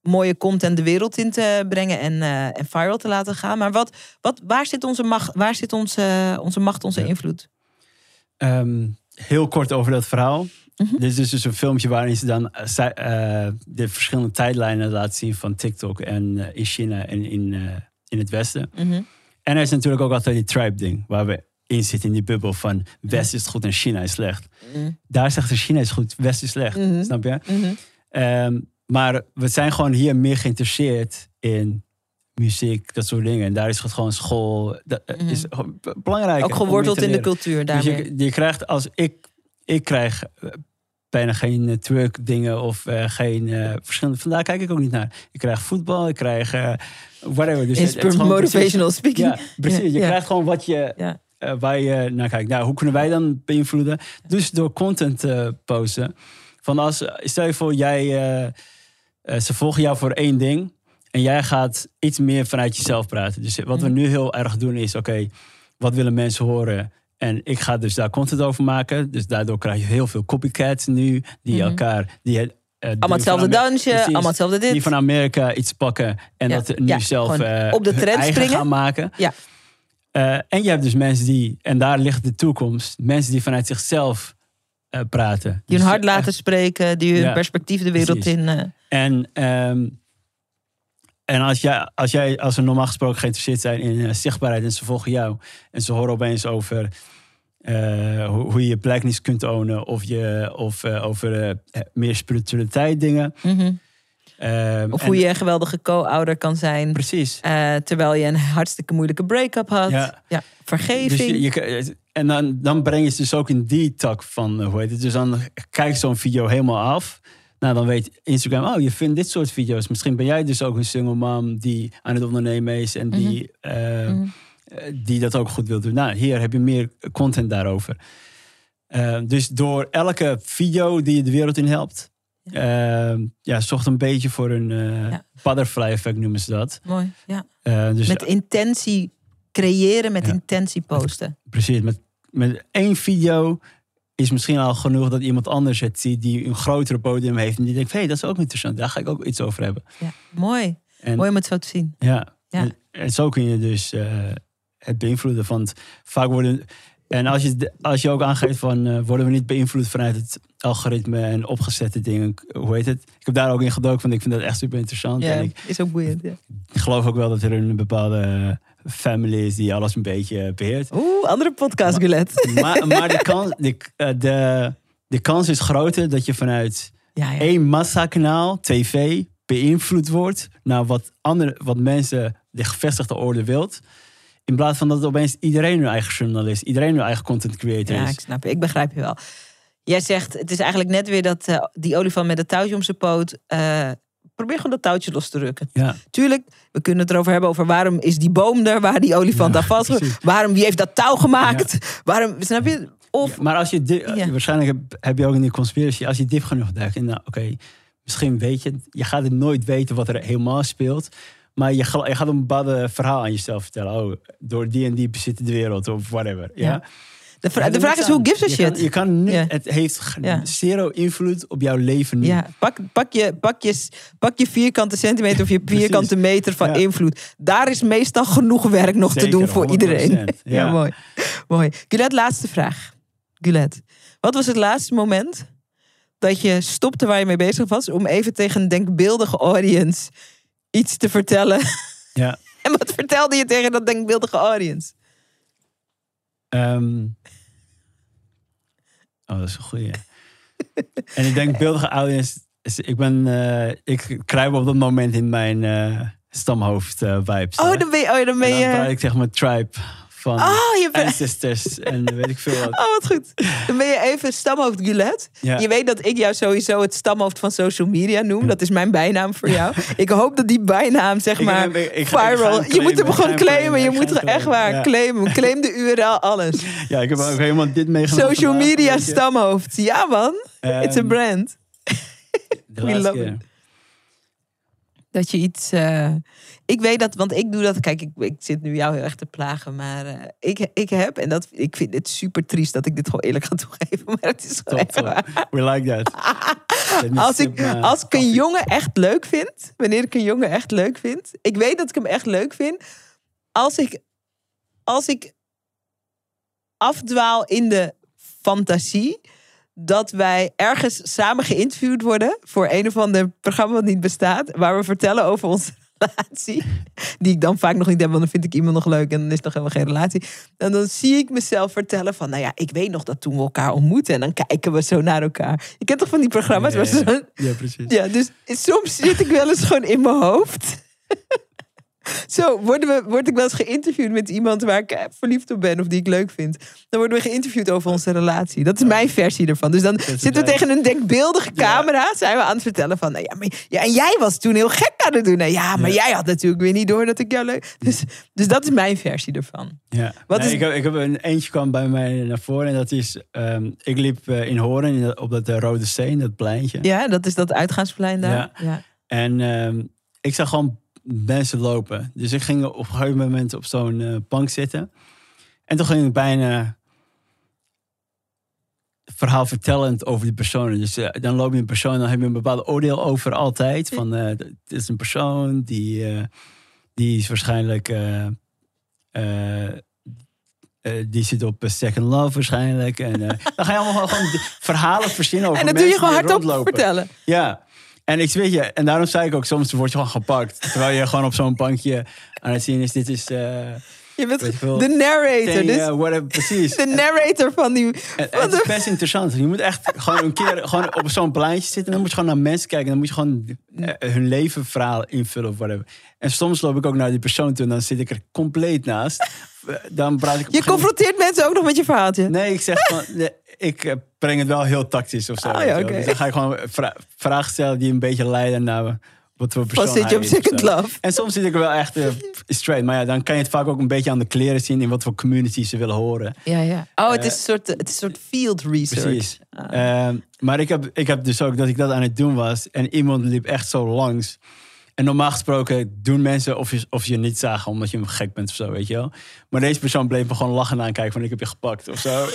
mooie content de wereld in te brengen en, eh, en viral te laten gaan. Maar wat, wat, waar zit onze macht, waar zit onze, onze, macht, onze Ja. invloed? Ehm, heel kort over dat verhaal. Mhm. Dit is dus een filmpje waarin ze dan eh, eh, de verschillende tijdlijnen laten zien van TikTok en eh, in China en in, in het Westen. Mhm. En er is natuurlijk ook altijd die tribe-ding, waar we in zitten in die bubbel van West is goed en China is slecht. Mhm. Daar zegt ze China is goed, West is slecht. Mhm. Snap je? Mhm. Ehm, maar we zijn gewoon hier meer geïnteresseerd in muziek, dat soort dingen. En daar is het gewoon school. Dat eh, Mhm. is b- belangrijk. Ook geworteld in de cultuur Dus daarmee. je, je krijgt als ik, ik krijg eh, bijna geen uh, twerk dingen of eh, geen eh, verschillende. Vandaar kijk ik ook niet naar. Ik krijg voetbal, ik krijg eh, whatever. Dus is motivational speaking. Ja, precies. Je krijgt gewoon wat je, eh, waar je naar kijkt. Nou, hoe kunnen wij dan beïnvloeden? Dus door content te posten. Van als, stel je voor, jij, eh, eh, ze volgen jou voor één ding. En jij gaat iets meer vanuit jezelf praten. Dus wat we Mhm. nu heel erg doen is, oké, wat willen mensen horen? En ik ga dus daar content over maken. Dus daardoor krijg je heel veel copycats nu. Die Mhm. elkaar... Die, eh, Allemaal hetzelfde dansje, Precies. allemaal hetzelfde dit. Die van Amerika iets pakken en Ja. dat nu Ja, zelf eh, op de trend springen. gaan maken. Ja. Eh, en je hebt dus mensen die, en daar ligt de toekomst, mensen die vanuit zichzelf praten. Die Dus hun hart echt- laten spreken, die hun Ja, perspectief de wereld precies. in. En, ehm, en als, jij, als jij, als ze normaal gesproken geïnteresseerd zijn in eh, zichtbaarheid en ze volgen jou en ze horen opeens over eh, hoe, hoe je je blijknis kunt ownen of, je, of eh, over meer spiritualiteit dingen. Ehm, Of en- hoe je een geweldige co-ouder kan zijn. Precies. terwijl je een hartstikke moeilijke break-up had. Ja. Ja, vergeving. Dus je, je- en dan, dan breng je ze dus ook in die tak van, hoe heet het. Dus dan kijk zo'n video helemaal af. Nou, dan weet Instagram, oh, je vindt dit soort video's. Misschien ben jij dus ook een single mom die aan het ondernemen is en die, eh, Mhm. eh, die dat ook goed wil doen. Nou, hier heb je meer content daarover. Eh, dus door elke video die je de wereld in helpt, eh, ja, zorgt een beetje voor een eh, Ja. butterfly effect noemen ze dat. Mooi, ja. Eh, dus Met intentie creëren, met Ja. intentie posten. Precies, met, met één video is misschien al genoeg dat iemand anders het ziet die een grotere podium heeft. En die denkt, hé, hey, dat is ook interessant. Daar ga ik ook iets over hebben. Ja, mooi. En, Mooi om het zo te zien. Ja, Ja. En, en zo kun je dus eh, het beïnvloeden. Want vaak worden... En als je, als je ook aangeeft van, eh, worden we niet beïnvloed vanuit het algoritme en opgezette dingen. Hoe heet het? Ik heb daar ook in gedoken, want ik vind dat echt super interessant. Ja, En ik is ook boeiend. Ja. geloof ook wel dat er een bepaalde family is die alles een beetje beheert. Oeh, andere podcast, Gulet. Maar, maar de, kans, de, eh, de, de kans is groter dat je vanuit Ja, ja. één massakanaal, tv, beïnvloed wordt naar wat, andere, wat mensen de gevestigde orde wilt. In plaats van dat opeens iedereen hun eigen journalist, iedereen hun eigen content creator Ja, is. ik snap je. Ik begrijp je wel. Jij zegt, het is eigenlijk net weer dat eh, die olifant met het touwtje om zijn poot. eh, probeer gewoon dat touwtje los te rukken. Ja, Tuurlijk, we kunnen het erover hebben over waarom is die boom er, waar die olifant aan vast. Waarom, wie heeft dat touw gemaakt? Waarom, snap je? Of, maar als je di- Ja. waarschijnlijk heb, heb je ook in die conspiracy, als je diep genoeg duikt, en nou, oké, misschien weet je, je gaat het nooit weten wat er helemaal speelt. Maar je, je gaat een bepaalde verhaal aan jezelf vertellen. Oh, door die en die bezitten de wereld of whatever. Ja. De, vra- de vraag is, hoe gives a je shit? Kan, je kan. Het heeft zero invloed op jouw leven nu. Ja, pak, pak, je, pak, je, pak je vierkante centimeter of je vierkante meter van Ja. invloed. Daar is meestal genoeg werk nog te doen voor 100%, iedereen. Ja, ja. mooi. mooi. Gulet, laatste vraag. Gulet, wat was het laatste moment dat je stopte waar je mee bezig was... om even tegen een denkbeeldige audience iets te vertellen? Ja. en wat vertelde je tegen dat denkbeeldige audience? Ehm, Oh, dat is een goeie. en ik denk beeldige audience. is- Ik ben, eh, ik kruip op dat moment in mijn eh, stamhoofd eh, vibes. Oh, dan ben je... Oh, dan ben En dan praat je... ik zeg maar tribe van Oh, je ancestors en weet ik veel wat. Oh, wat goed. Dan ben je even stamhoofd Gulet. Ja. Je weet dat ik jou sowieso het stamhoofd van social media noem. Dat is mijn bijnaam voor jou. Ik hoop dat die bijnaam, zeg maar, ik- ik- ik viral. je moet hem gewoon claimen. Je moet er echt waar claimen, ja. claimen. Claim de URL, alles. Ja, ik heb ook helemaal dit meegenomen. Social vandaag, media stamhoofd. Ja, man. It's a Ehm, brand. We love it. Dat je iets. eh, ik weet dat, want ik doe dat. Kijk, ik, ik zit nu jou heel erg te plagen, maar eh, ik, ik heb, en dat, ik vind het super triest dat ik dit gewoon eerlijk ga toegeven, maar het is Top, waar. We like that. Als ik, als ik een jongen echt leuk vind, wanneer ik een jongen echt leuk vind, ik weet dat ik hem echt leuk vind, als ik, als ik afdwaal in de fantasie dat wij ergens samen geïnterviewd worden voor een of ander programma wat niet bestaat, waar we vertellen over onze relatie, die ik dan vaak nog niet heb, want dan vind ik iemand nog leuk en dan is het nog helemaal geen relatie. En dan zie ik mezelf vertellen van, nou ja, ik weet nog dat toen we elkaar ontmoeten en dan kijken we zo naar elkaar. Je kent toch van die programma's Ja, Ja, precies. ja, dus soms zit ik wel eens gewoon in mijn hoofd. Zo, worden we, word ik wel eens geïnterviewd met iemand waar ik eh, verliefd op ben of die ik leuk vind. Dan worden we geïnterviewd over onze relatie. Dat is mijn versie ervan. Dus dan zitten we tegen een denkbeeldige camera. Zijn we aan het vertellen van, nou ja, maar, ja, en jij was toen heel gek aan het doen. Nou ja, maar jij had natuurlijk weer niet door dat ik jou leuk... Dus, dus dat is mijn versie ervan. Ja. Wat Nee, is- ik, heb, ik heb een eentje kwam bij mij naar voren en dat is, ehm, ik liep eh, in Horen op dat eh, Rode Steen, dat pleintje. Ja, dat is dat uitgaansplein daar. Ja. Ja. En ehm, ik zag gewoon mensen lopen. Dus ik ging op een gegeven moment op zo'n eh, bank zitten. En toen ging ik bijna verhaal vertellend over die personen. Dus eh, dan loop je een persoon, dan heb je een bepaald oordeel over altijd. Van, eh dit is een persoon die, die is waarschijnlijk... die zit op Second Love waarschijnlijk. En dan ga je allemaal gewoon, verhalen verzinnen over En dat doe je gewoon hardop vertellen. Ja. En ik weet je, en daarom zei ik ook, soms word je gewoon gepakt. Terwijl je gewoon op zo'n bankje aan het zien is, dit is... eh Je bent de narrator. Dus whatever, precies. de narrator van die... En- van en het is best interessant. Je moet echt gewoon een keer gewoon op zo'n pleintje zitten. En dan moet je gewoon naar mensen kijken. En dan moet je gewoon eh, hun levenverhaal invullen of whatever. En soms loop ik ook naar die persoon toe. En dan zit ik er compleet naast. Eh, Dan praat ik Je moment- confronteert mensen ook nog met je verhaaltje. Nee, ik zeg van, nee, ik eh, breng het wel heel tactisch of zo. Oh, ja. Dus dan ga ik gewoon vra- vragen stellen die een beetje leiden naar wat voor persoon zit je op Second. Love? En soms zit ik er wel echt eh, straight. Maar ja, dan kan je het vaak ook een beetje aan de kleren zien in wat voor community ze willen horen. Ja, ja. Oh, het Eh, is een soort, het is een soort field research. Precies. Ah. Ehm, maar ik heb, ik heb dus ook dat ik dat aan het doen was. En iemand liep echt zo langs. En normaal gesproken doen mensen of je, of je niet zagen omdat je hem gek bent of zo, weet je wel. Maar deze persoon bleef me gewoon lachen aankijken van ik heb je gepakt of zo.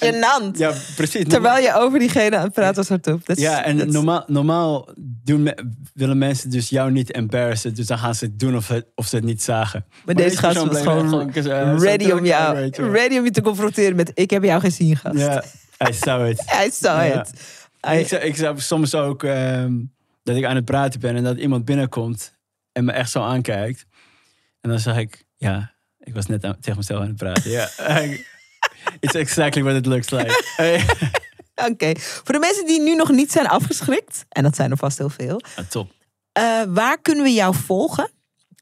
Dat is gênant. ja, precies. Terwijl je over diegene aan het praten was hardop. Dat is- Ja, en dat is- normaal, normaal doen me- willen mensen dus jou niet embarrassen. Dus dan gaan ze het doen of, het, of ze het niet zagen. Maar deze gast persoon was bleef gewoon eh, zo ready om, jou, aan, weet je wel. ready om je te confronteren met... Ik heb jou gezien, gast. Ja, hij zou het. Hij saw Ja. it. En Hij- Ik, zou- ik zou soms ook ehm, dat ik aan het praten ben en dat iemand binnenkomt en me echt zo aankijkt. En dan zeg ik, ja, ik was net aan- tegen mezelf aan het praten. Ja, it's exactly what it looks like. Oké. Voor de mensen die nu nog niet zijn afgeschrikt... En dat zijn er vast heel veel. Ja, top. Eh, waar kunnen we jou volgen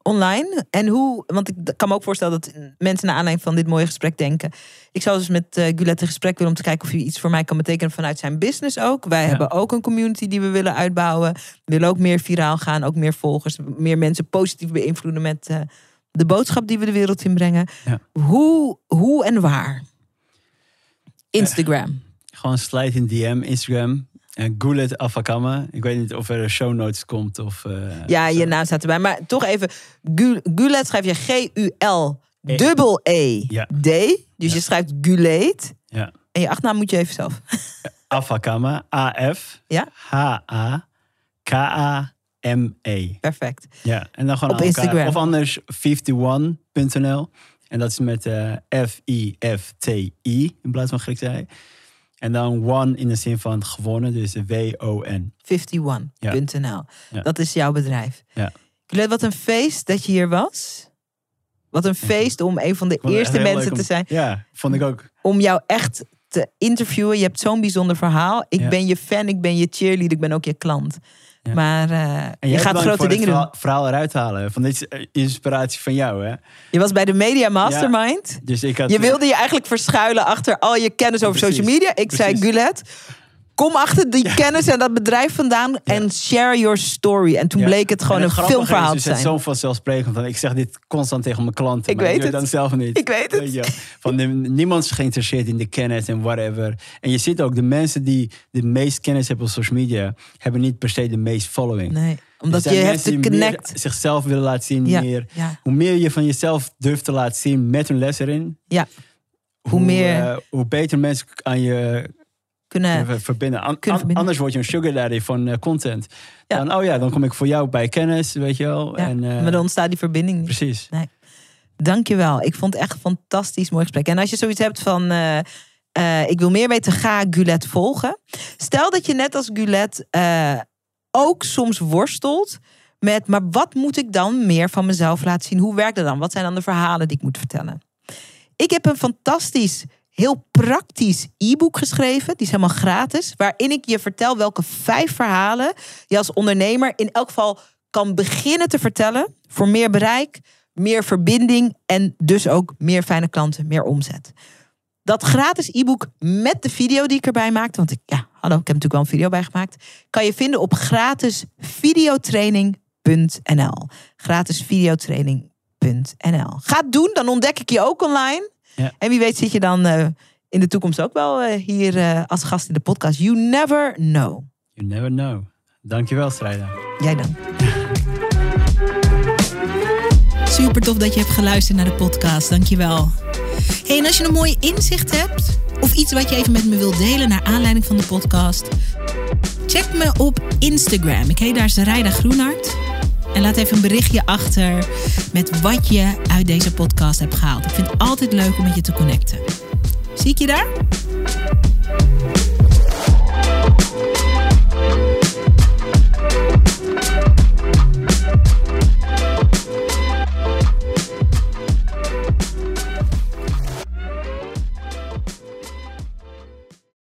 online? En hoe, want ik kan me ook voorstellen dat mensen naar aanleiding van dit mooie gesprek denken. Ik zou dus met eh Gulet in gesprek willen om te kijken of hij iets voor mij kan betekenen vanuit zijn business ook. Wij Ja. hebben ook een community die we willen uitbouwen. We willen ook meer viraal gaan, ook meer volgers, meer mensen positief beïnvloeden met eh, de boodschap die we de wereld in brengen. Ja. Hoe, hoe en waar? Instagram. Gewoon slide in DM, Instagram. En Gulet Afakama. Ik weet niet of er show notes komt of... eh, Ja, je naam staat erbij. Maar toch even, Gu- Gulet schrijf je G-U-L dubbel Ja. E-D. Dus je schrijft Guleet. Ja. En je achternaam moet je even zelf. Afakama. A-F. Ja? H-A-K-A-M-E. Perfect. Ja, en dan gewoon Op elkaar. Instagram. Of anders 51.nl. En dat is met eh, F-I-F-T-I in plaats van Grieks I. En dan one in de zin van gewonnen, dus W-O-N. 51.nl. Ja. Dat is jouw bedrijf. Ja. Wat een feest dat je hier was. Wat een feest om een van de eerste mensen te zijn. Ja, vond ik ook. Om jou echt te interviewen. Je hebt zo'n bijzonder verhaal. Ik Ja. ben je fan, ik ben je cheerleader, ik ben ook je klant. Ja. Maar eh, je gaat grote dingen doen. verhaal, verhaal eruit halen. Van dit is eh, inspiratie van jou, hè? Je was bij de Media Mastermind. Dus ik had, Je wilde je eigenlijk verschuilen achter al je kennis over Precies, social media. Ik zei. Gulet, kom achter die kennis en dat bedrijf vandaan en share your story. En toen Ja. bleek het gewoon En een het filmverhaal te dus het zijn. is zo vanzelfsprekend. Want ik zeg dit constant tegen mijn klanten. Ik maar weet het. dan zelf niet. Ik weet het. Wel. Van niemand is geïnteresseerd in de kennis en whatever. En je ziet ook, de mensen die de meest kennis hebben op social media... hebben niet per se de meest following. Nee, omdat zijn je hebt te connect. zichzelf willen laten zien. Ja, Meer, ja, hoe meer je van jezelf durft te laten zien met een les erin... ja. Hoe meer- eh, hoe beter mensen aan je Kunnen, verbinden. An- kunnen an- verbinden. Anders word je een sugar daddy van eh, content. Ja. Dan, oh ja, dan kom ik voor jou bij kennis, weet je wel. ja, en, eh, maar dan ontstaat die verbinding niet. Precies. Dankjewel. Ik vond het echt een fantastisch mooi gesprek. En als je zoiets hebt van... eh, ik wil meer weten, ga Gulet volgen. Stel dat je net als Gulet ook soms worstelt met... maar wat moet ik dan meer van mezelf laten zien? Hoe werkt dat dan? Wat zijn dan de verhalen die ik moet vertellen? Ik heb een fantastisch, heel praktisch e-book geschreven. Die is helemaal gratis. Waarin ik je vertel welke vijf verhalen je als ondernemer in elk geval kan beginnen te vertellen. Voor meer bereik, meer verbinding en dus ook meer fijne klanten, meer omzet. Dat gratis e-book met de video die ik erbij maakte, want ik, ja, hallo, ik heb natuurlijk wel een video bij gemaakt, kan je vinden op gratisvideotraining.nl. Gratisvideotraining.nl. Ga het doen, dan ontdek ik je ook online. Ja. En wie weet zit je dan eh, in de toekomst ook wel eh, hier eh, als gast in de podcast. You never know. You never know. Dankjewel, Strijda. Jij dan. Super tof dat je hebt geluisterd naar de podcast. Dankjewel. Hey, en als je een mooi inzicht hebt of iets wat je even met me wilt delen naar aanleiding van de podcast, check me op Instagram. Ik heet daar Sarayda Groenhart. En laat even een berichtje achter met wat je uit deze podcast hebt gehaald. Ik vind het altijd leuk om met je te connecten. Zie ik je daar?